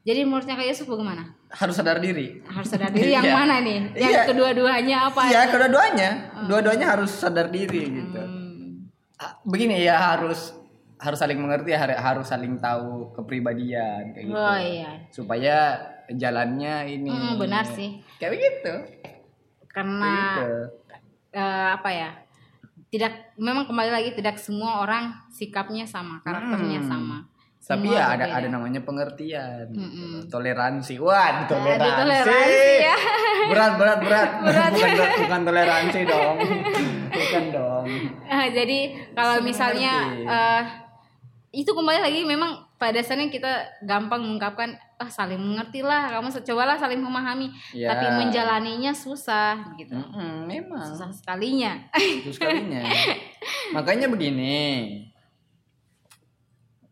Speaker 2: Jadi menurutnya Kak Yusuf bagaimana?
Speaker 1: Harus sadar diri.
Speaker 2: Harus sadar diri yang
Speaker 1: Iya.
Speaker 2: mana nih? Yang
Speaker 1: Iya.
Speaker 2: kedua-duanya apa?
Speaker 1: Iya, kedua-duanya, dua-duanya harus sadar diri gitu.
Speaker 2: Hmm.
Speaker 1: Ah, Begini ya harus harus saling mengerti, har- harus saling tahu kepribadian kayak gitu.
Speaker 2: Oh iya.
Speaker 1: Supaya jalannya ini.
Speaker 2: Hmm, benar sih.
Speaker 1: Kayak begitu.
Speaker 2: Karena eh, apa ya? Tidak memang kembali lagi tidak semua orang sikapnya sama, karakternya
Speaker 1: Hmm.
Speaker 2: sama.
Speaker 1: Tapi
Speaker 2: Semua
Speaker 1: ya ada ada namanya pengertian, gitu.
Speaker 2: Mm-mm.
Speaker 1: toleransi. Wah, toleransi.
Speaker 2: toleransi ya.
Speaker 1: Berat, berat, berat. bukan, bukan toleransi dong. bukan dong.
Speaker 2: Eh, jadi kalau misalnya eh, itu kembali lagi memang pada dasarnya kita gampang mengungkapkan ah saling mengerti lah kamu cobalah saling memahami
Speaker 1: Ya.
Speaker 2: tapi menjalaninya susah gitu
Speaker 1: Mm-mm, memang.
Speaker 2: susah sekalinya
Speaker 1: Itu sekalinya. Makanya begini.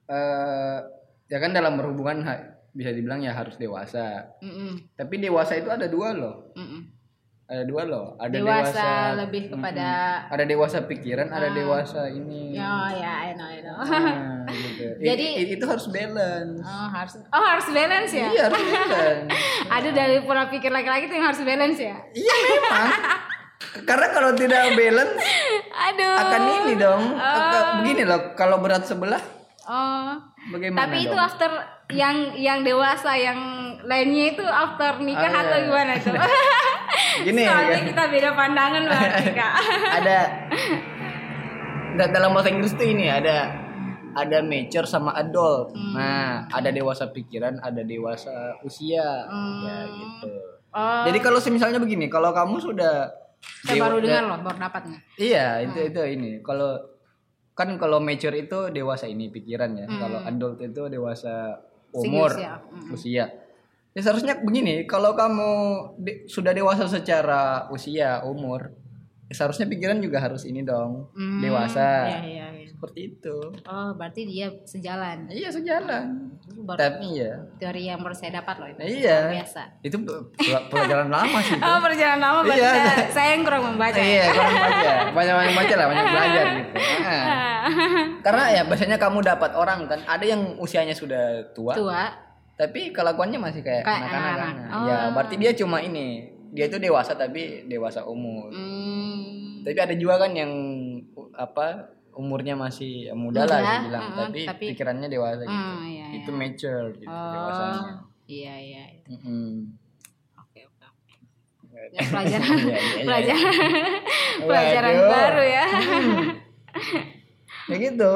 Speaker 1: eh ya kan dalam berhubungan bisa dibilang ya harus dewasa.
Speaker 2: Mm-mm,
Speaker 1: Tapi dewasa itu ada dua loh.
Speaker 2: mm-mm.
Speaker 1: Ada dua loh. Ada
Speaker 2: Dewasa lebih kepada-
Speaker 1: ada dewasa pikiran, ada dewasa ini.
Speaker 2: oh ya I know, I know.
Speaker 1: Nah, gitu. I-
Speaker 2: Jadi-
Speaker 1: i- itu harus balance.
Speaker 2: oh harus oh harus balance ya
Speaker 1: Iya harus balance.
Speaker 2: aduh dari pola pikir laki-laki itu yang harus balance ya
Speaker 1: iya memang. Karena kalau tidak balance
Speaker 2: aduh
Speaker 1: akan ini dong. Akan- begini loh, kalau berat sebelah
Speaker 2: oh
Speaker 1: bagaimana
Speaker 2: Tapi itu
Speaker 1: dong?
Speaker 2: after yang yang dewasa yang lainnya itu after nikah
Speaker 1: Oh,
Speaker 2: atau
Speaker 1: iya.
Speaker 2: gimana tuh?
Speaker 1: Gini
Speaker 2: Soalnya
Speaker 1: kan.
Speaker 2: kita beda pandangan berarti kak.
Speaker 1: ada da- dalam bahasa Inggris tuh ini ada ada mature sama adult.
Speaker 2: Hmm.
Speaker 1: Nah, ada dewasa pikiran, ada dewasa usia.
Speaker 2: Hmm.
Speaker 1: Ya gitu.
Speaker 2: Oh,
Speaker 1: Jadi kalau misalnya begini, kalau kamu sudah
Speaker 2: saya
Speaker 1: dewa-
Speaker 2: baru dengar loh, baru dapat nih.
Speaker 1: Iya, itu
Speaker 2: Hmm.
Speaker 1: itu ini. Kalau kan kalau mature itu dewasa ini pikiran ya.
Speaker 2: Hmm.
Speaker 1: Kalau adult itu dewasa umur,
Speaker 2: usia. Hmm.
Speaker 1: usia. Ya seharusnya begini, kalau kamu de- sudah dewasa secara usia, umur, ya seharusnya pikiran juga harus ini dong,
Speaker 2: Hmm,
Speaker 1: dewasa.
Speaker 2: Iya iya. iya.
Speaker 1: Seperti itu.
Speaker 2: Oh berarti dia sejalan.
Speaker 1: Iya sejalan.
Speaker 2: Baru
Speaker 1: Tapi ya,
Speaker 2: teori yang baru saya dapat loh itu.
Speaker 1: iya.
Speaker 2: Luar Biasa.
Speaker 1: Itu pelajaran lama sih. itu.
Speaker 2: Oh perjalanan lama berarti
Speaker 1: Iya.
Speaker 2: saya, saya yang kurang membaca.
Speaker 1: Iya, kurang baca. Banyak-banyak baca lah, banyak belajar gitu. Nah. Karena ya biasanya kamu dapat orang kan, ada yang usianya sudah tua,
Speaker 2: Tua.
Speaker 1: tapi kelakuannya masih kayak, anak-anak.
Speaker 2: anak-anak.
Speaker 1: kan. Ya,
Speaker 2: Oh.
Speaker 1: berarti dia cuma ini, dia itu dewasa tapi dewasa umur.
Speaker 2: Hmm.
Speaker 1: Tapi ada juga kan yang apa umurnya masih muda, lah
Speaker 2: Muda,
Speaker 1: dibilang,
Speaker 2: uh-uh,
Speaker 1: tapi,
Speaker 2: tapi-
Speaker 1: pikirannya dewasa gitu.
Speaker 2: Hmm, iya, iya.
Speaker 1: Itu mature gitu
Speaker 2: Oh,
Speaker 1: dewasanya.
Speaker 2: iya iya. iya. Oke oke. oke. Ya, pelajaran
Speaker 1: Iya, iya, iya.
Speaker 2: pelajaran pelajaran
Speaker 1: Waduh.
Speaker 2: baru ya.
Speaker 1: ya gitu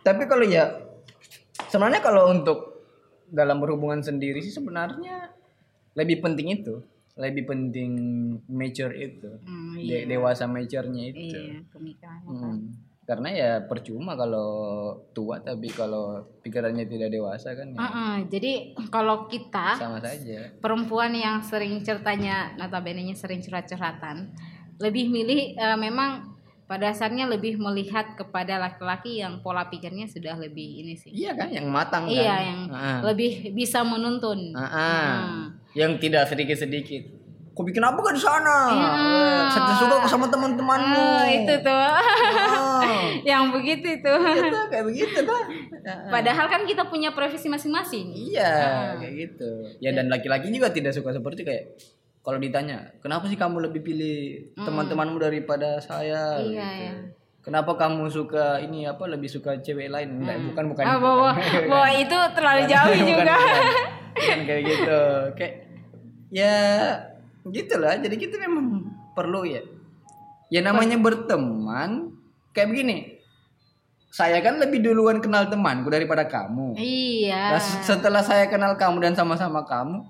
Speaker 1: tapi kalau ya sebenarnya kalau untuk dalam berhubungan sendiri sih sebenarnya lebih penting itu lebih penting mature itu
Speaker 2: Hmm,
Speaker 1: De-
Speaker 2: iya.
Speaker 1: dewasa maturenya itu
Speaker 2: Iya, pemikiran.
Speaker 1: Hmm. Karena ya percuma kalau tua tapi kalau pikirannya tidak dewasa kan ya
Speaker 2: Heeh, jadi kalau kita
Speaker 1: sama saja
Speaker 2: perempuan yang sering ceritanya notabene sering curhat-curhatan lebih milih eh, memang pada dasarnya lebih melihat kepada laki-laki yang pola pikirnya sudah lebih ini sih.
Speaker 1: iya kan yang matang kan
Speaker 2: Iya, yang
Speaker 1: Ah.
Speaker 2: lebih bisa menuntun.
Speaker 1: Ah, ah.
Speaker 2: Hmm.
Speaker 1: yang tidak sedikit kau bikin apa di sana
Speaker 2: Iya.
Speaker 1: saya suka sama teman-temanmu
Speaker 2: Oh, itu tuh.
Speaker 1: Ah.
Speaker 2: yang begitu itu.
Speaker 1: Itu kayak begitu kan
Speaker 2: Padahal kan kita punya privasi masing-masing.
Speaker 1: iya kayak gitu ya dan laki-laki juga tidak suka seperti kayak kalau ditanya kenapa sih kamu lebih pilih teman-temanmu daripada saya
Speaker 2: Iya,
Speaker 1: gitu.
Speaker 2: ya.
Speaker 1: kenapa kamu suka ini apa lebih suka cewek lain Enggak, bukan bukan
Speaker 2: Ah, bahwa,
Speaker 1: bukan.
Speaker 2: bahwa itu terlalu jauh
Speaker 1: Bukan,
Speaker 2: juga.
Speaker 1: bukan. Bukan kayak gitu kayak ya gitulah jadi kita memang perlu ya. Ya namanya berteman kayak begini. Saya kan lebih duluan kenal temanku daripada kamu.
Speaker 2: Iya.
Speaker 1: Nah, se- setelah saya kenal kamu dan sama-sama kamu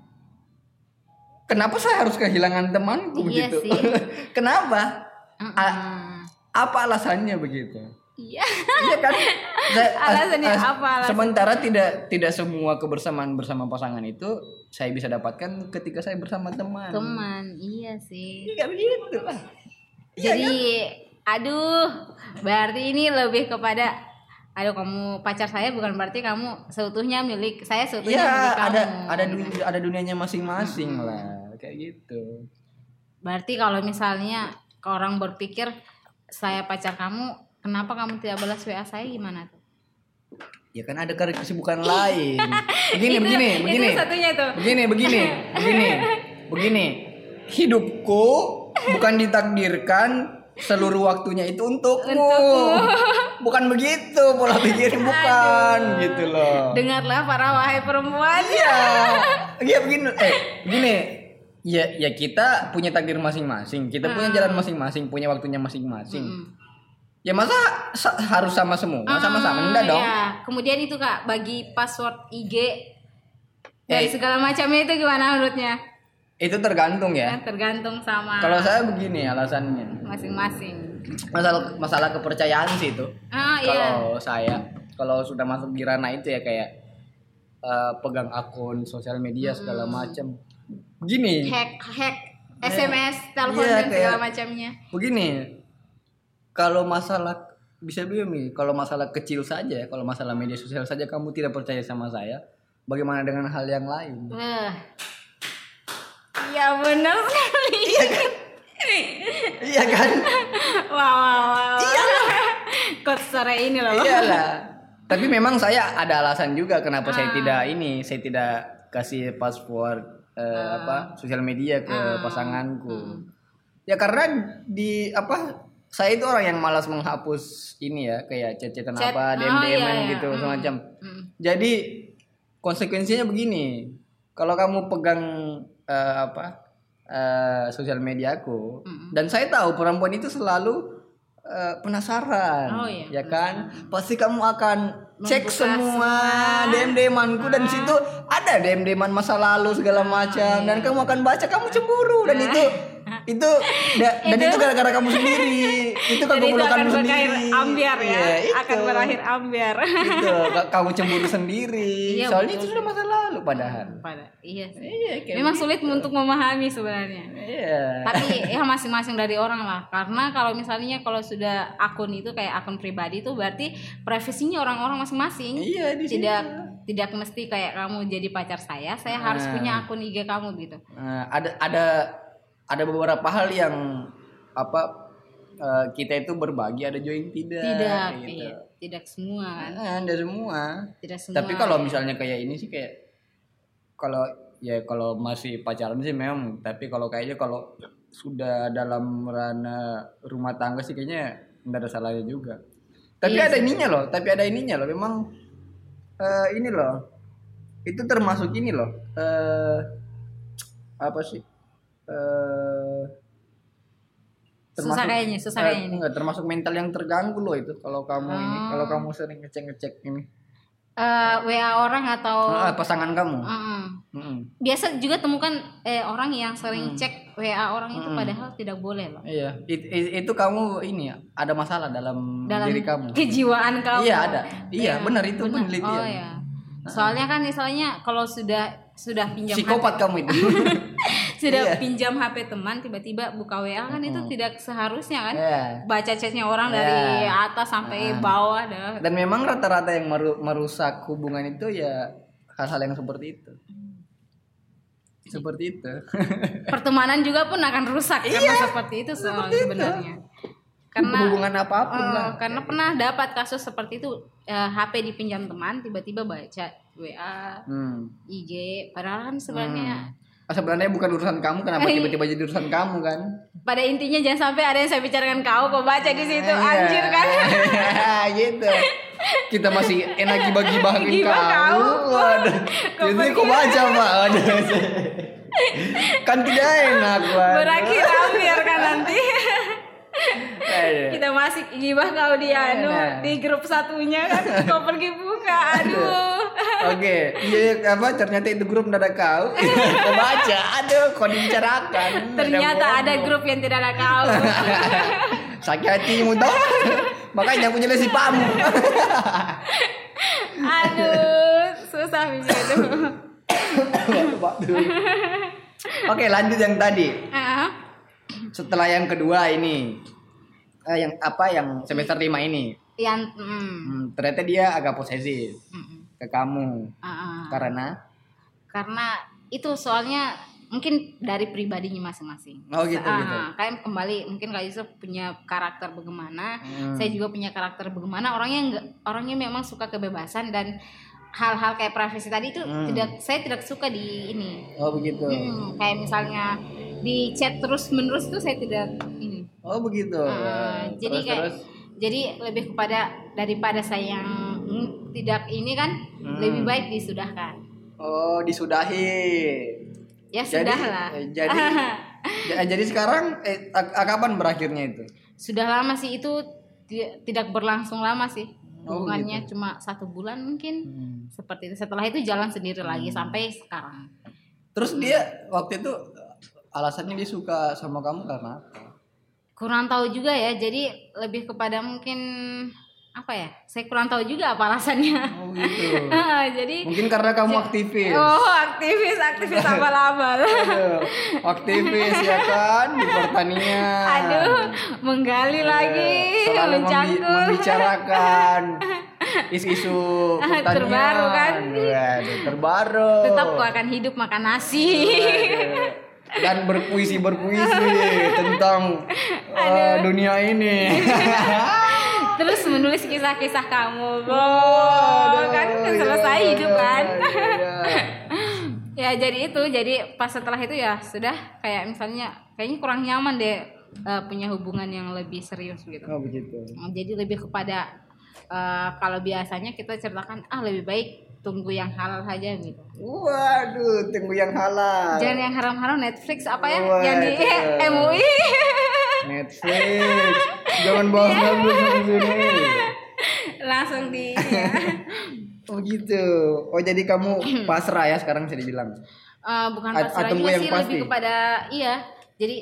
Speaker 1: kenapa saya harus kehilangan temanku
Speaker 2: Iya
Speaker 1: gitu?
Speaker 2: sih.
Speaker 1: kenapa?
Speaker 2: Mm-mm.
Speaker 1: A- apa alasannya begitu
Speaker 2: Iya.
Speaker 1: Iya kan? Saya-
Speaker 2: Alasannya
Speaker 1: as- as-
Speaker 2: apa alasannya?
Speaker 1: Sementara tidak tidak semua kebersamaan bersama pasangan itu saya bisa dapatkan ketika saya bersama teman.
Speaker 2: Teman, iya sih.
Speaker 1: Iya begitu lah.
Speaker 2: Jadi, aduh, berarti ini lebih kepada aduh kamu pacar saya bukan berarti kamu seutuhnya milik saya seutuhnya
Speaker 1: Iya,
Speaker 2: milik kamu.
Speaker 1: ada ada du- ada dunianya masing-masing lah, kayak gitu.
Speaker 2: Berarti kalau misalnya orang berpikir saya pacar kamu, kenapa kamu tidak balas WA saya gimana tuh?
Speaker 1: Ya kan ada kesibukan lain. Begini,
Speaker 2: Itu-
Speaker 1: begini,
Speaker 2: itu
Speaker 1: begini.
Speaker 2: satunya tuh.
Speaker 1: Begini, begini, begini, begini. Hidupku bukan ditakdirkan seluruh waktunya itu untukmu. Bukan begitu pola pikirnya bukan gitu loh.
Speaker 2: Dengarlah para wahai perempuan.
Speaker 1: Iya. Iya begini, eh begini. Ya ya kita punya takdir masing-masing. Kita punya jalan masing-masing, punya waktunya masing-masing.
Speaker 2: Mm.
Speaker 1: Ya masa sa- harus sama semua? Sama-sama enggak dong?
Speaker 2: Ya. Kemudian itu kak bagi password IG dari
Speaker 1: Eh.
Speaker 2: segala macamnya itu gimana menurutnya?
Speaker 1: Itu tergantung ya.
Speaker 2: Kan tergantung sama
Speaker 1: Kalau saya begini alasannya.
Speaker 2: masing-masing.
Speaker 1: Masalah masalah kepercayaan sih itu.
Speaker 2: Ah iya.
Speaker 1: Kalau saya kalau sudah masuk di ranah itu ya kayak eh, pegang akun sosial media segala
Speaker 2: Hmm.
Speaker 1: macam. Begini,
Speaker 2: Hack hack SMS, telepon
Speaker 1: Iya,
Speaker 2: dan segala macamnya.
Speaker 1: begini. Kalau masalah bisa begini, kalau masalah kecil saja, kalau masalah media sosial saja kamu tidak percaya sama saya, bagaimana dengan hal yang lain?
Speaker 2: Wah. Iya benar sekali.
Speaker 1: iya kan?
Speaker 2: Wah, wah, wah. Iya. Kok sore ini loh.
Speaker 1: Iyalah. Tapi memang saya ada alasan juga kenapa saya
Speaker 2: Ah.
Speaker 1: tidak ini, saya tidak kasih password eh,
Speaker 2: Ah.
Speaker 1: apa sosial media ke pasanganku. Ya karena di apa saya itu orang yang malas menghapus ini ya kayak
Speaker 2: Chat.
Speaker 1: apa,
Speaker 2: Oh,
Speaker 1: DM DM
Speaker 2: iya, iya.
Speaker 1: gitu
Speaker 2: Mm.
Speaker 1: semacam.
Speaker 2: Mm.
Speaker 1: Jadi konsekuensinya begini. Kalau kamu pegang eh, apa eh, sosial mediaku dan saya tahu perempuan itu selalu eh, penasaran,
Speaker 2: Oh, iya,
Speaker 1: ya kan? Pasti kamu akan cek
Speaker 2: Membuka
Speaker 1: semua
Speaker 2: semua.
Speaker 1: DM DManku dan situ ada DM DMan masa lalu segala
Speaker 2: Ah,
Speaker 1: macam
Speaker 2: iya.
Speaker 1: dan kamu akan baca kamu cemburu dan itu itu da- dan itu gara-gara kamu sendiri. Itu
Speaker 2: itu akan berakhir
Speaker 1: sendiri.
Speaker 2: ambiar ya. Akan
Speaker 1: itu.
Speaker 2: berakhir ambiar.
Speaker 1: Gitu, ka- kamu cemburu sendiri.
Speaker 2: Iya,
Speaker 1: Soalnya
Speaker 2: betul.
Speaker 1: itu sudah masa lalu padahal.
Speaker 2: Pada iya sih.
Speaker 1: Iya,
Speaker 2: Memang sulit untuk memahami sebenarnya.
Speaker 1: Iya.
Speaker 2: Tapi ya masing-masing dari orang lah. Karena kalau misalnya kalau sudah akun itu kayak akun pribadi itu berarti privasinya orang-orang masing-masing.
Speaker 1: Iya, di
Speaker 2: Tidak tidak mesti kayak kamu jadi pacar saya, saya harus
Speaker 1: Nah.
Speaker 2: punya akun IG kamu gitu.
Speaker 1: Nah, ada ada ada beberapa hal yang apa eh, kita itu berbagi ada juga yang tidak.
Speaker 2: Tidak,
Speaker 1: gitu.
Speaker 2: iya, tidak semua kan.
Speaker 1: Nah, ada semua.
Speaker 2: Tidak semua.
Speaker 1: Tapi kalau misalnya kayak ini sih kayak kalau ya kalau masih pacaran sih memang, tapi kalau kayaknya kalau sudah dalam ranah rumah tangga sih kayaknya nggak ada salahnya juga. Tapi
Speaker 2: Iya
Speaker 1: ada ininya loh, tapi ada ininya loh. Memang eh, ini loh, itu termasuk ini loh. eh apa sih? Eh
Speaker 2: Susah kayaknya, susah
Speaker 1: eh,
Speaker 2: kayaknya ini.
Speaker 1: enggak, termasuk mental yang terganggu loh itu kalau kamu ini,
Speaker 2: Oh.
Speaker 1: kalau kamu sering ngecek-ngecek ini.
Speaker 2: Eh, WA orang atau
Speaker 1: Ah, pasangan kamu.
Speaker 2: Mm-mm.
Speaker 1: Mm-mm.
Speaker 2: biasa juga temukan eh, orang yang sering
Speaker 1: Hmm.
Speaker 2: cek WA orang itu padahal tidak boleh loh.
Speaker 1: Iya, It- it- itu kamu ini ya, ada masalah dalam,
Speaker 2: Dalam
Speaker 1: diri kamu.
Speaker 2: kejiwaan kamu.
Speaker 1: Iya ada, iya benar itu
Speaker 2: benar.
Speaker 1: penelitian.
Speaker 2: Oh ya. Soalnya kan misalnya kalau sudah sudah pinjam
Speaker 1: Psikopat kamu itu.
Speaker 2: sudah
Speaker 1: Iya.
Speaker 2: pinjam HP teman tiba-tiba buka WA kan itu tidak seharusnya kan
Speaker 1: Iya.
Speaker 2: baca chatnya orang dari
Speaker 1: Iya.
Speaker 2: atas sampai bawah dah.
Speaker 1: Dan memang rata-rata yang meru- merusak hubungan itu ya hal-hal yang seperti itu. Seperti itu.
Speaker 2: Pertemanan juga pun akan rusak karena seperti itu soal sebenarnya. Karena
Speaker 1: hubungan apa pun
Speaker 2: eh,
Speaker 1: lah.
Speaker 2: karena pernah dapat kasus seperti itu eh, HP dipinjam teman tiba-tiba baca WA
Speaker 1: Hmm.
Speaker 2: IG padahal kan sebenarnya
Speaker 1: sebenarnya bukan urusan kamu kenapa
Speaker 2: Eh.
Speaker 1: tiba-tiba jadi urusan kamu kan
Speaker 2: pada intinya jangan sampai ada yang saya bicarakan kau kau baca di situ
Speaker 1: Iya.
Speaker 2: anjir kan
Speaker 1: gitu kita masih enak gibah-gibahin
Speaker 2: Gibah
Speaker 1: kau
Speaker 2: kau.
Speaker 1: waduh
Speaker 2: Kau
Speaker 1: jadi kau baca pak kan tidak enak waduh.
Speaker 2: berakhir hampir kan nanti. Kita masih gibah kau di anu
Speaker 1: Nah.
Speaker 2: di grup satunya kan kau pergi buka aduh
Speaker 1: Oke, iya apa ternyata itu grup nada kau. Kau baca, aduh, kau dibicarakan.
Speaker 2: ternyata ada
Speaker 1: bodoh.
Speaker 2: grup yang tidak ada kau
Speaker 1: Sakit hatimu toh. Makanya aku nyelesi pamu.
Speaker 2: aduh susah bisa itu
Speaker 1: Oke, lanjut yang tadi.
Speaker 2: Ah,
Speaker 1: Setelah yang kedua ini. Eh, yang apa yang semester 5 ini.
Speaker 2: yang mm,
Speaker 1: Hmm, ternyata dia agak posesif
Speaker 2: mm, mm.
Speaker 1: ke kamu.
Speaker 2: Ah, ah.
Speaker 1: Karena
Speaker 2: karena itu soalnya mungkin dari pribadinya masing-masing.
Speaker 1: Oh, gitu,
Speaker 2: Ah,
Speaker 1: gitu.
Speaker 2: Kan kembali mungkin Kak Yusuf punya karakter bagaimana,
Speaker 1: Hmm.
Speaker 2: saya juga punya karakter bagaimana. Orangnya enggak, orangnya memang suka kebebasan dan hal-hal kayak privasi tadi itu
Speaker 1: Hmm.
Speaker 2: tidak saya tidak suka di ini.
Speaker 1: Oh, begitu.
Speaker 2: Hmm, kayak misalnya di chat terus menerus itu saya tidak ini.
Speaker 1: Oh, begitu.
Speaker 2: Jadi
Speaker 1: Terus,
Speaker 2: kayak
Speaker 1: terus.
Speaker 2: jadi lebih kepada daripada saya yang mm, tidak ini kan
Speaker 1: Hmm.
Speaker 2: lebih baik disudahkan.
Speaker 1: Oh, disudahi.
Speaker 2: Ya
Speaker 1: Jadi-
Speaker 2: sudah lah.
Speaker 1: eh, jadi Ja- jadi sekarang eh, kapan berakhirnya itu?
Speaker 2: sudah lama sih itu ti- tidak berlangsung lama sih
Speaker 1: Oh,
Speaker 2: hubungannya cuma satu bulan mungkin
Speaker 1: Hmm.
Speaker 2: seperti itu setelah itu jalan sendiri lagi sampai sekarang
Speaker 1: Terus dia waktu itu alasannya dia suka sama kamu karena apa?
Speaker 2: Kurang tahu juga ya jadi lebih kepada mungkin apa ya saya kurang tahu juga apa alasannya
Speaker 1: Oh gitu.
Speaker 2: jadi
Speaker 1: Mungkin karena kamu aktivis.
Speaker 2: oh aktivis aktivis abal-abal
Speaker 1: Aduh, aktivis ya kan di pertanian.
Speaker 2: aduh menggali lagi
Speaker 1: Selalu membi-
Speaker 2: mencangkul
Speaker 1: membicarakan isu-isu pertanian.
Speaker 2: Terbaru kan?
Speaker 1: Waduh, terbaru.
Speaker 2: tetap kau akan hidup makan nasi
Speaker 1: Waduh. Dan berpuisi berpuisi tentang uh, dunia ini.
Speaker 2: terus menulis kisah-kisah kamu bro
Speaker 1: Waduh,
Speaker 2: kan kan selesai
Speaker 1: iya,
Speaker 2: hidup kan
Speaker 1: iya, iya.
Speaker 2: ya jadi itu jadi pas setelah itu ya sudah kayak misalnya kayaknya kurang nyaman deh eh, punya hubungan yang lebih serius gitu
Speaker 1: Oh begitu.
Speaker 2: jadi lebih kepada eh, kalau biasanya kita ceritakan ah lebih baik tunggu yang halal saja gitu
Speaker 1: Waduh, tunggu yang halal.
Speaker 2: jangan yang haram-haram Netflix apa ya yang di
Speaker 1: Waduh.
Speaker 2: MUI
Speaker 1: Netflix. Jangan Netflix di sini.
Speaker 2: langsung di ya.
Speaker 1: Oh gitu. Oh jadi kamu pasrah ya sekarang bisa dibilang.
Speaker 2: Eh, bukan
Speaker 1: A-
Speaker 2: pasrah
Speaker 1: tunggu
Speaker 2: juga
Speaker 1: yang
Speaker 2: sih
Speaker 1: pasti.
Speaker 2: lebih kepada iya jadi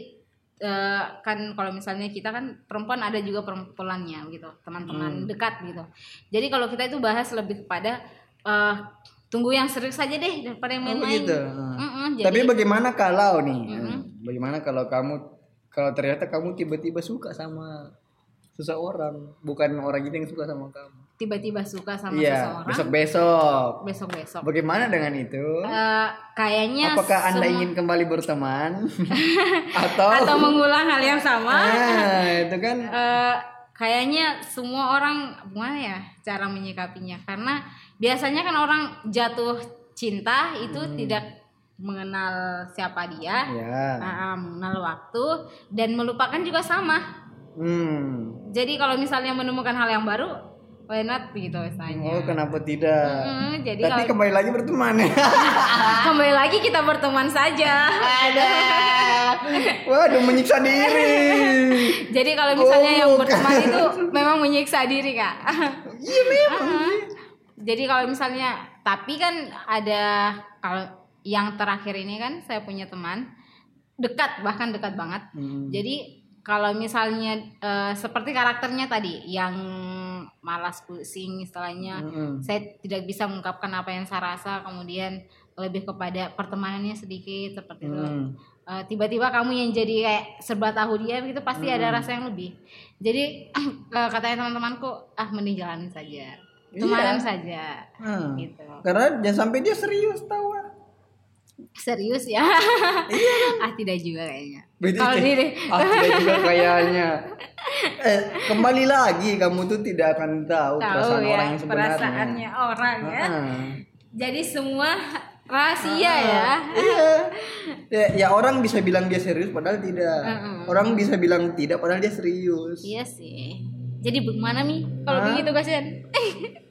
Speaker 2: eh, kan kalau misalnya kita kan perempuan ada juga perempuannya gitu teman-teman dekat gitu jadi kalau kita itu bahas lebih kepada eh, tunggu yang serius saja deh daripada yang
Speaker 1: Oh
Speaker 2: main-main
Speaker 1: begitu.
Speaker 2: Mm-mm,
Speaker 1: Tapi
Speaker 2: jadi
Speaker 1: bagaimana kalau nih? Bagaimana kalau kamu kalau ternyata kamu tiba-tiba suka sama seseorang, bukan orang itu yang suka sama kamu.
Speaker 2: tiba-tiba suka sama
Speaker 1: Iya,
Speaker 2: seseorang
Speaker 1: besok-besok.
Speaker 2: besok-besok
Speaker 1: Bagaimana dengan itu?
Speaker 2: Eh, kayaknya
Speaker 1: Apakah Anda ingin kembali berteman atau
Speaker 2: atau mengulang hal yang sama
Speaker 1: Ah, itu kan
Speaker 2: Eh, kayaknya semua orang gimana ya cara menyikapinya karena biasanya kan orang jatuh cinta itu tidak mengenal siapa dia
Speaker 1: ya.
Speaker 2: ah, mengenal waktu dan melupakan juga sama
Speaker 1: Hmm.
Speaker 2: jadi kalau misalnya menemukan hal yang baru why not begitu misalnya
Speaker 1: Oh, kenapa tidak?
Speaker 2: Hmm, jadi
Speaker 1: Tapi
Speaker 2: kalau
Speaker 1: kembali lagi berteman.
Speaker 2: kembali lagi kita berteman saja
Speaker 1: Ada. Waduh, menyiksa diri.
Speaker 2: jadi kalau misalnya yang
Speaker 1: Bukan.
Speaker 2: berteman itu memang menyiksa diri kak
Speaker 1: Iya memang.
Speaker 2: Ah, Jadi kalau misalnya tapi kan ada kalau yang terakhir ini kan saya punya teman dekat bahkan dekat banget.
Speaker 1: Hmm.
Speaker 2: Jadi kalau misalnya eh, seperti karakternya tadi yang malas pusing istilahnya,
Speaker 1: Mm-mm.
Speaker 2: saya tidak bisa mengungkapkan apa yang saya rasa, kemudian lebih kepada pertemanannya sedikit seperti itu.
Speaker 1: Hmm.
Speaker 2: Eh, tiba-tiba kamu yang jadi kayak serba tahu dia begitu pasti ada rasa yang lebih. Jadi eh, katanya teman-temanku ah mending jalanin saja. Temanan saja
Speaker 1: Hmm.
Speaker 2: gitu.
Speaker 1: Karena jangan sampai dia serius tahu. ah.
Speaker 2: Serius ya? ah tidak juga kayaknya. Kalau diri
Speaker 1: ah, tidak juga kayaknya. Eh, kembali lagi kamu tuh tidak akan tahu,
Speaker 2: tahu
Speaker 1: perasaan
Speaker 2: ya
Speaker 1: orang yang sebenarnya.
Speaker 2: perasaannya orang ya.
Speaker 1: Ah.
Speaker 2: Jadi semua rahasia ya
Speaker 1: Iya. Ya, ya orang bisa bilang dia serius padahal tidak. Orang bisa bilang tidak padahal dia serius.
Speaker 2: iya sih jadi bagaimana mi kalau begitu kasihan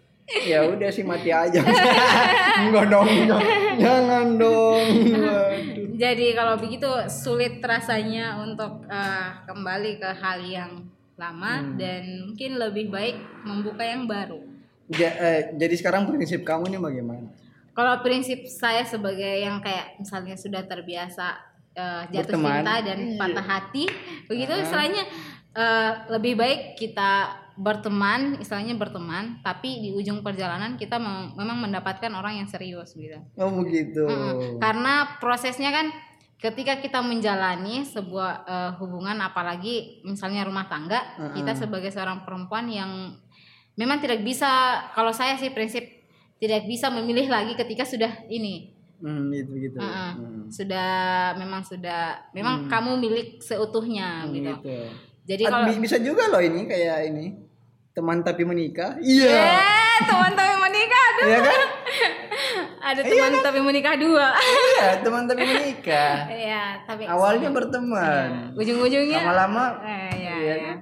Speaker 1: Ya udah sih mati aja. Enggak dong. jangan- Jangan dong. Waduh.
Speaker 2: jadi kalau begitu sulit rasanya untuk eh, kembali ke hal yang lama dan mungkin lebih baik membuka yang baru
Speaker 1: Ja- eh, jadi sekarang prinsip kamu nih bagaimana?
Speaker 2: Kalau prinsip saya sebagai yang kayak misalnya sudah terbiasa eh, jatuh
Speaker 1: Berteman.
Speaker 2: cinta dan patah hati, begitu istilahnya eh, lebih baik kita berteman, istilahnya berteman, tapi di ujung perjalanan kita mem- memang mendapatkan orang yang serius gitu.
Speaker 1: Oh begitu.
Speaker 2: Mm-mm. Karena prosesnya kan ketika kita menjalani sebuah eh, hubungan apalagi misalnya rumah tangga, kita sebagai seorang perempuan yang memang tidak bisa kalau saya sih prinsip tidak bisa memilih lagi ketika sudah ini
Speaker 1: Hmm, itu gitu.
Speaker 2: Heeh.
Speaker 1: Hmm,
Speaker 2: sudah memang sudah memang kamu milik seutuhnya gitu.
Speaker 1: gitu.
Speaker 2: Jadi kalau
Speaker 1: bi- bisa juga loh ini kayak ini teman tapi menikah. Iya.
Speaker 2: eh teman tapi menikah aduh.
Speaker 1: Iya kan?
Speaker 2: ada teman tapi menikah dua.
Speaker 1: Iya, teman tapi menikah.
Speaker 2: Iya, tapi
Speaker 1: Awalnya berteman.
Speaker 2: ujung-ujungnya
Speaker 1: Lama-lama
Speaker 2: Eh, ya,
Speaker 1: Iya
Speaker 2: ya.
Speaker 1: kan?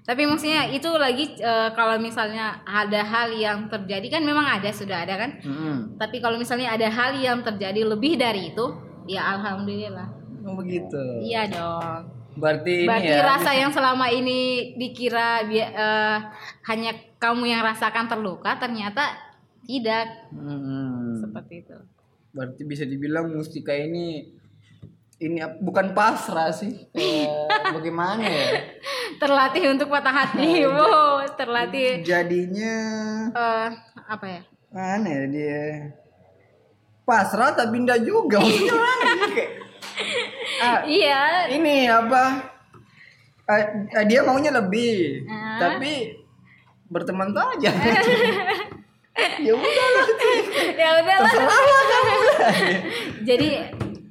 Speaker 2: Tapi maksudnya itu lagi eh, kalau misalnya ada hal yang terjadi kan memang ada sudah ada kan.
Speaker 1: Mm-mm.
Speaker 2: Tapi kalau misalnya ada hal yang terjadi lebih dari itu, ya alhamdulillah.
Speaker 1: Oh begitu.
Speaker 2: Iya dong.
Speaker 1: Berarti
Speaker 2: Berarti
Speaker 1: ya.
Speaker 2: rasa yang selama ini dikira eh, hanya kamu yang rasakan terluka, ternyata tidak
Speaker 1: Mm-mm.
Speaker 2: seperti itu.
Speaker 1: Berarti bisa dibilang Mustika ini ini bukan pasrah sih. Bagaimana ya?
Speaker 2: Terlatih untuk patah hati, wow, terlatih
Speaker 1: Jadinya
Speaker 2: eh, apa ya?
Speaker 1: mana ya dia? Pasrah tapi enggak juga. Maksudnya? Kayak, ah,
Speaker 2: Iya,
Speaker 1: ini apa? Ah, ah, dia maunya lebih,
Speaker 2: Ah.
Speaker 1: tapi berteman saja. ya udahlah.
Speaker 2: ya udahlah.
Speaker 1: Terserah lah kamu.
Speaker 2: Jadi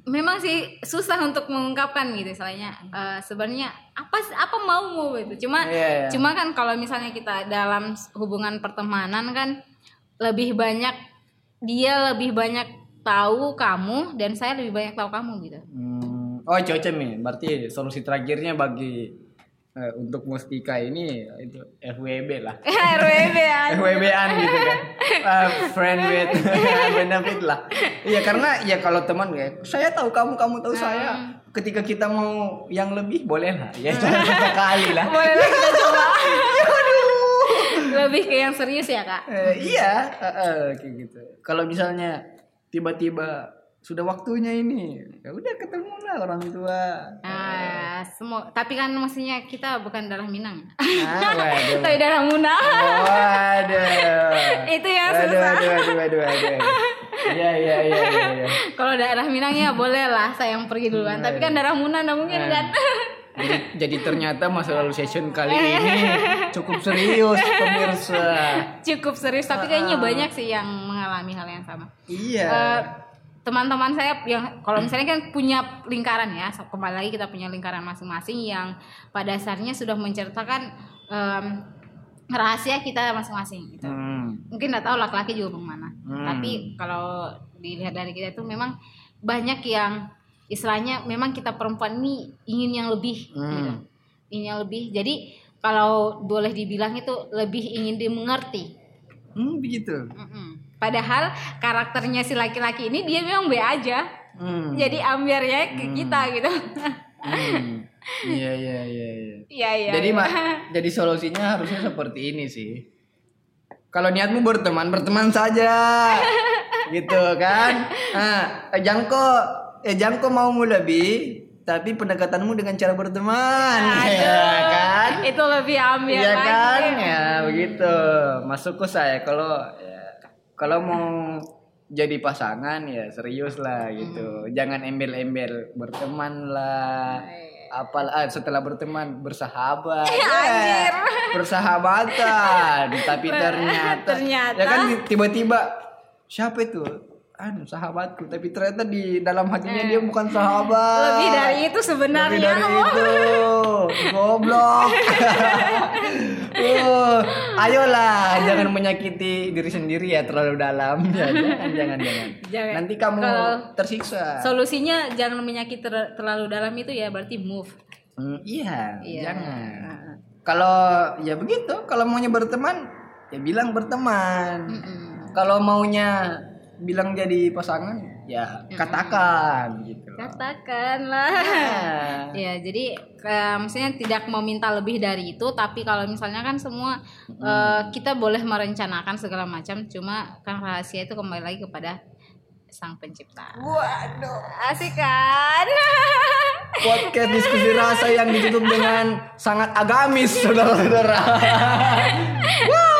Speaker 2: memang sih susah untuk mengungkapkan gitu istilahnya Eh, sebenarnya apa apa maumu gitu cuma
Speaker 1: Iya, iya.
Speaker 2: cuma kan kalau misalnya kita dalam hubungan pertemanan kan lebih banyak dia lebih banyak tahu kamu dan saya lebih banyak tahu kamu gitu
Speaker 1: Hmm, oh cocok nih. Berarti solusi terakhirnya bagi eh, untuk Mustika ini itu FWB lah.
Speaker 2: RWB ya
Speaker 1: FWB-an gitu kan. Ah, friend with benefit lah. Iya karena ya kalau teman ya saya tahu kamu, kamu tahu saya. Ketika kita mau yang lebih boleh lah. Ya jangan sekali lah.
Speaker 2: boleh lah kita coba lebih ke yang serius ya kak
Speaker 1: Eh, iya, eh, eh, kayak gitu. Kalau misalnya tiba-tiba sudah waktunya ini, ya udah ketemu lah orang tua.
Speaker 2: ah semua tapi kan maksudnya kita bukan darah Minang
Speaker 1: Ah,
Speaker 2: tapi darah Muna
Speaker 1: Waduh.
Speaker 2: itu yang
Speaker 1: Waduh,
Speaker 2: susah
Speaker 1: waduh, waduh, waduh, waduh. Iya, iya, iya, iya. iya.
Speaker 2: Kalau daerah Minang ya boleh lah saya yang pergi duluan. Tapi kan daerah Muna nggak mungkin kan.
Speaker 1: Jadi, jadi ternyata masa lalu session kali ini cukup serius pemirsa.
Speaker 2: Cukup serius. Tapi kayaknya banyak sih yang mengalami hal yang sama.
Speaker 1: Iya.
Speaker 2: Eh, teman-teman saya yang kalau misalnya kan punya lingkaran ya kembali lagi kita punya lingkaran masing-masing yang pada dasarnya sudah menceritakan em, rahasia kita masing-masing gitu.
Speaker 1: Hmm.
Speaker 2: mungkin nggak tahu laki-laki juga bagaimana
Speaker 1: Hmm.
Speaker 2: tapi kalau dilihat dari kita itu memang banyak yang istilahnya memang kita perempuan ini ingin yang lebih
Speaker 1: Hmm.
Speaker 2: gitu. ingin yang lebih jadi kalau boleh dibilang itu lebih ingin dimengerti
Speaker 1: Hmm, begitu.
Speaker 2: Mm-mm. Padahal karakternya si laki-laki ini dia memang B aja
Speaker 1: Hmm.
Speaker 2: jadi ambiarnya ke kita gitu
Speaker 1: Hmm. Iya, iya, iya, iya.
Speaker 2: iya iya
Speaker 1: jadi
Speaker 2: iya.
Speaker 1: mak, jadi solusinya harusnya seperti ini sih. Kalau niatmu berteman, berteman saja, gitu kan? Nah, eh, Jangko, eh Jangko maumu lebih, tapi pendekatanmu dengan cara berteman, ya kan?
Speaker 2: itu lebih ambiar
Speaker 1: Iya
Speaker 2: lagi
Speaker 1: kan? Ya begitu. Masuk ke saya kalau ya, kalau mau jadi pasangan ya serius lah gitu. Jangan embel-embel berteman lah. Apal ah, setelah berteman bersahabat. Ya, bersahabatan. Tapi ternyata
Speaker 2: Ternyata.
Speaker 1: ya kan tiba-tiba siapa itu? Anu sahabatku, tapi ternyata di dalam hatinya dia bukan sahabat.
Speaker 2: lebih dari itu sebenarnya
Speaker 1: Lebih dari itu. Goblok. Oh, ayolah, jangan menyakiti diri sendiri ya terlalu dalam. Ya, jangan, jangan, jangan.
Speaker 2: Jangan.
Speaker 1: Nanti kamu
Speaker 2: Kalau-
Speaker 1: tersiksa.
Speaker 2: Solusinya jangan menyakiti ter- terlalu dalam itu ya berarti move.
Speaker 1: Hmm, iya,
Speaker 2: Iya.
Speaker 1: jangan. Kalau ya begitu, kalau maunya berteman, ya bilang berteman.
Speaker 2: Mm-mm.
Speaker 1: Kalau maunya bilang jadi pasangan, ya katakan gitu.
Speaker 2: Katakanlah.
Speaker 1: Nah.
Speaker 2: Ya, jadi eh, maksudnya tidak mau minta lebih dari itu, tapi kalau misalnya kan semua eh, kita boleh merencanakan segala macam, cuma kan rahasia itu kembali lagi kepada sang pencipta.
Speaker 1: Waduh.
Speaker 2: Asik kan?
Speaker 1: Podcast diskusi rasa yang ditutup dengan sangat agamis, saudara-saudara. wow.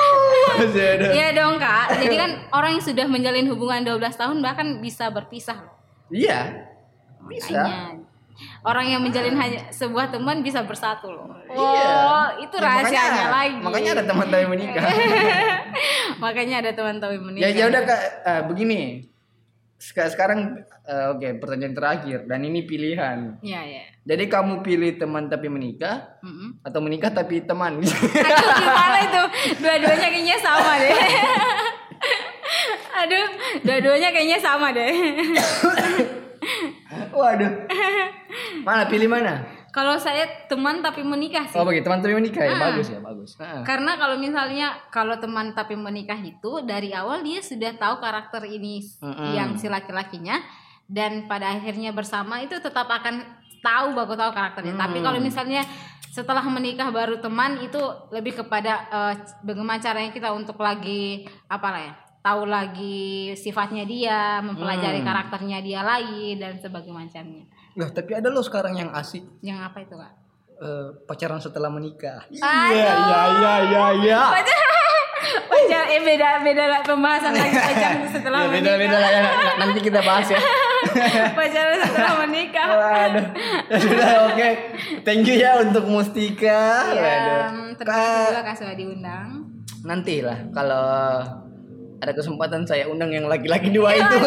Speaker 1: Masih ada.
Speaker 2: Iya dong kak. Jadi kan orang yang sudah menjalin hubungan 12 tahun bahkan bisa berpisah loh.
Speaker 1: Iya. Bisa.
Speaker 2: Makanya, Orang yang menjalin hanya sebuah teman bisa bersatu loh.
Speaker 1: Iya.
Speaker 2: Oh, itu
Speaker 1: Ya,
Speaker 2: rahasianya
Speaker 1: makanya-
Speaker 2: lagi.
Speaker 1: Makanya ada teman tapi menikah.
Speaker 2: Makanya ada teman
Speaker 1: ya
Speaker 2: menikah.
Speaker 1: ya udah kak eh, begini. Seka- Sekarang eh, oke pertanyaan terakhir dan ini pilihan.
Speaker 2: Iya, iya.
Speaker 1: Jadi kamu pilih teman tapi menikah
Speaker 2: Mm-mm.
Speaker 1: atau menikah tapi teman?
Speaker 2: Aduh gimana itu? Dua-duanya kayaknya sama deh. Aduh, dua-duanya kayaknya sama deh.
Speaker 1: Waduh. Mana pilih mana?
Speaker 2: Kalau saya teman tapi menikah sih.
Speaker 1: Oh bagi teman tapi menikah ya
Speaker 2: Ah.
Speaker 1: bagus ya bagus. Ah.
Speaker 2: Karena kalau misalnya kalau teman tapi menikah itu dari awal dia sudah tahu karakter ini
Speaker 1: Mm-mm.
Speaker 2: yang si laki-lakinya dan pada akhirnya bersama itu tetap akan tahu bagus tahu karakternya. Tapi
Speaker 1: Mm.
Speaker 2: kalau misalnya setelah menikah baru teman itu lebih kepada eh, bagaimana caranya kita untuk lagi apa lah ya tahu lagi sifatnya dia, mempelajari
Speaker 1: Hmm.
Speaker 2: karakternya dia lagi dan sebagainya macamnya.
Speaker 1: Loh, tapi ada loh sekarang yang asik
Speaker 2: Yang apa itu kak?
Speaker 1: eh, pacaran setelah menikah.
Speaker 2: Aduh.
Speaker 1: Iya iya iya iya iya.
Speaker 2: Pacar, eh beda beda pembahasan lagi pacaran setelah
Speaker 1: Ya, beda
Speaker 2: menikah.
Speaker 1: beda lah ya. Nanti kita bahas ya.
Speaker 2: pacaran setelah menikah.
Speaker 1: Waduh. Ya sudah oke. Thank you ya untuk Mustika.
Speaker 2: Ya,
Speaker 1: Waduh.
Speaker 2: terima juga Kak sudah diundang.
Speaker 1: nanti lah kalau ada kesempatan saya undang yang laki-laki dua itu.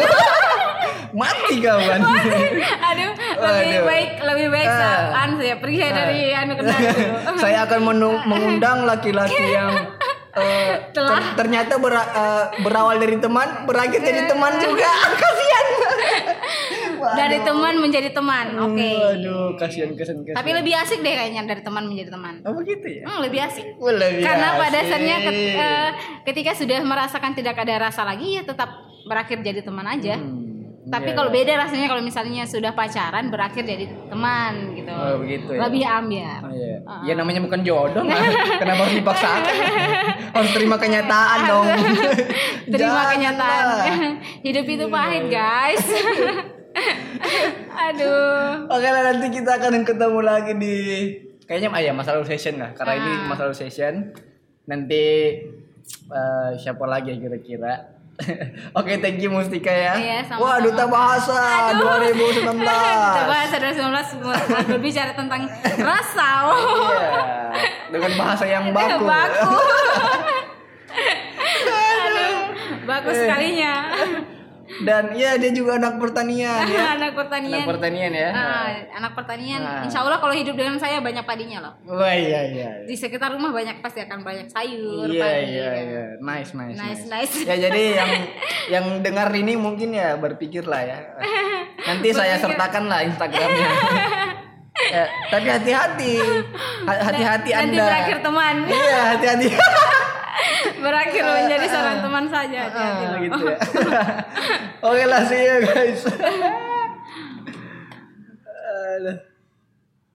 Speaker 1: Mati kawan.
Speaker 2: Aduh, lebih
Speaker 1: Waduh.
Speaker 2: baik lebih baik
Speaker 1: Ah.
Speaker 2: saat anu ya pergi dari anu kenal dulu.
Speaker 1: saya akan mengundang laki-laki yang eh, ter- ternyata bera- eh, berawal dari teman berakhir jadi teman juga kasihan
Speaker 2: Dari teman menjadi teman. Oke.
Speaker 1: waduh kasihan kasihan kasihan
Speaker 2: Tapi lebih asik deh kayaknya dari teman menjadi teman.
Speaker 1: oh begitu ya
Speaker 2: Hmm, lebih asik.
Speaker 1: Wah, lebih
Speaker 2: Karena pada
Speaker 1: asik.
Speaker 2: dasarnya ket- eh, ketika sudah merasakan tidak ada rasa lagi ya tetap berakhir jadi teman aja.
Speaker 1: Hmm,
Speaker 2: Tapi
Speaker 1: iya.
Speaker 2: kalau beda rasanya kalau misalnya sudah pacaran berakhir jadi teman gitu.
Speaker 1: Oh, begitu ya.
Speaker 2: Lebih ambiar.
Speaker 1: Oh, iya. Ya namanya bukan jodoh lah. Kenapa harus dipaksakan? harus terima kenyataan dong.
Speaker 2: Terima kenyataan. Hidup itu pahit, guys. Aduh.
Speaker 1: Oke lah nanti kita akan ketemu lagi di kayaknya ah ya masalah session lah karena ini
Speaker 2: Ah.
Speaker 1: masalah session nanti eh, siapa lagi ya kira-kira Oke, thank you Mustika ya.
Speaker 2: Iya, sama-sama.
Speaker 1: Wah, Duta Bahasa 2019.
Speaker 2: Kita bahas ada 19 berbicara tentang rasa. Oh.
Speaker 1: Iya, dengan bahasa yang baku.
Speaker 2: Baku. Aduh, bagus
Speaker 1: Eh.
Speaker 2: sekalinya.
Speaker 1: Dan iya dia juga anak pertanian ya.
Speaker 2: anak pertanian.
Speaker 1: Anak pertanian ya.
Speaker 2: Ah, anak pertanian.
Speaker 1: Nah.
Speaker 2: Insya Allah kalau hidup dengan saya banyak padinya loh.
Speaker 1: Wah, iya iya.
Speaker 2: Di sekitar rumah banyak pasti akan banyak sayur,
Speaker 1: Iya
Speaker 2: padi.
Speaker 1: iya
Speaker 2: kan.
Speaker 1: iya. Nice nice.
Speaker 2: Nice, nice.
Speaker 1: Ya jadi yang yang dengar ini mungkin ya berpikir lah ya. Nanti saya sertakan lah Instagramnya. ya, tapi hati-hati. Ha- Hati-hati
Speaker 2: Nanti
Speaker 1: Anda.
Speaker 2: berakhir teman.
Speaker 1: Iya, hati-hati.
Speaker 2: Berakhir menjadi seorang teman saja.
Speaker 1: Ah,
Speaker 2: loh.
Speaker 1: gitu ya. Oke lah, see you guys. Aduh.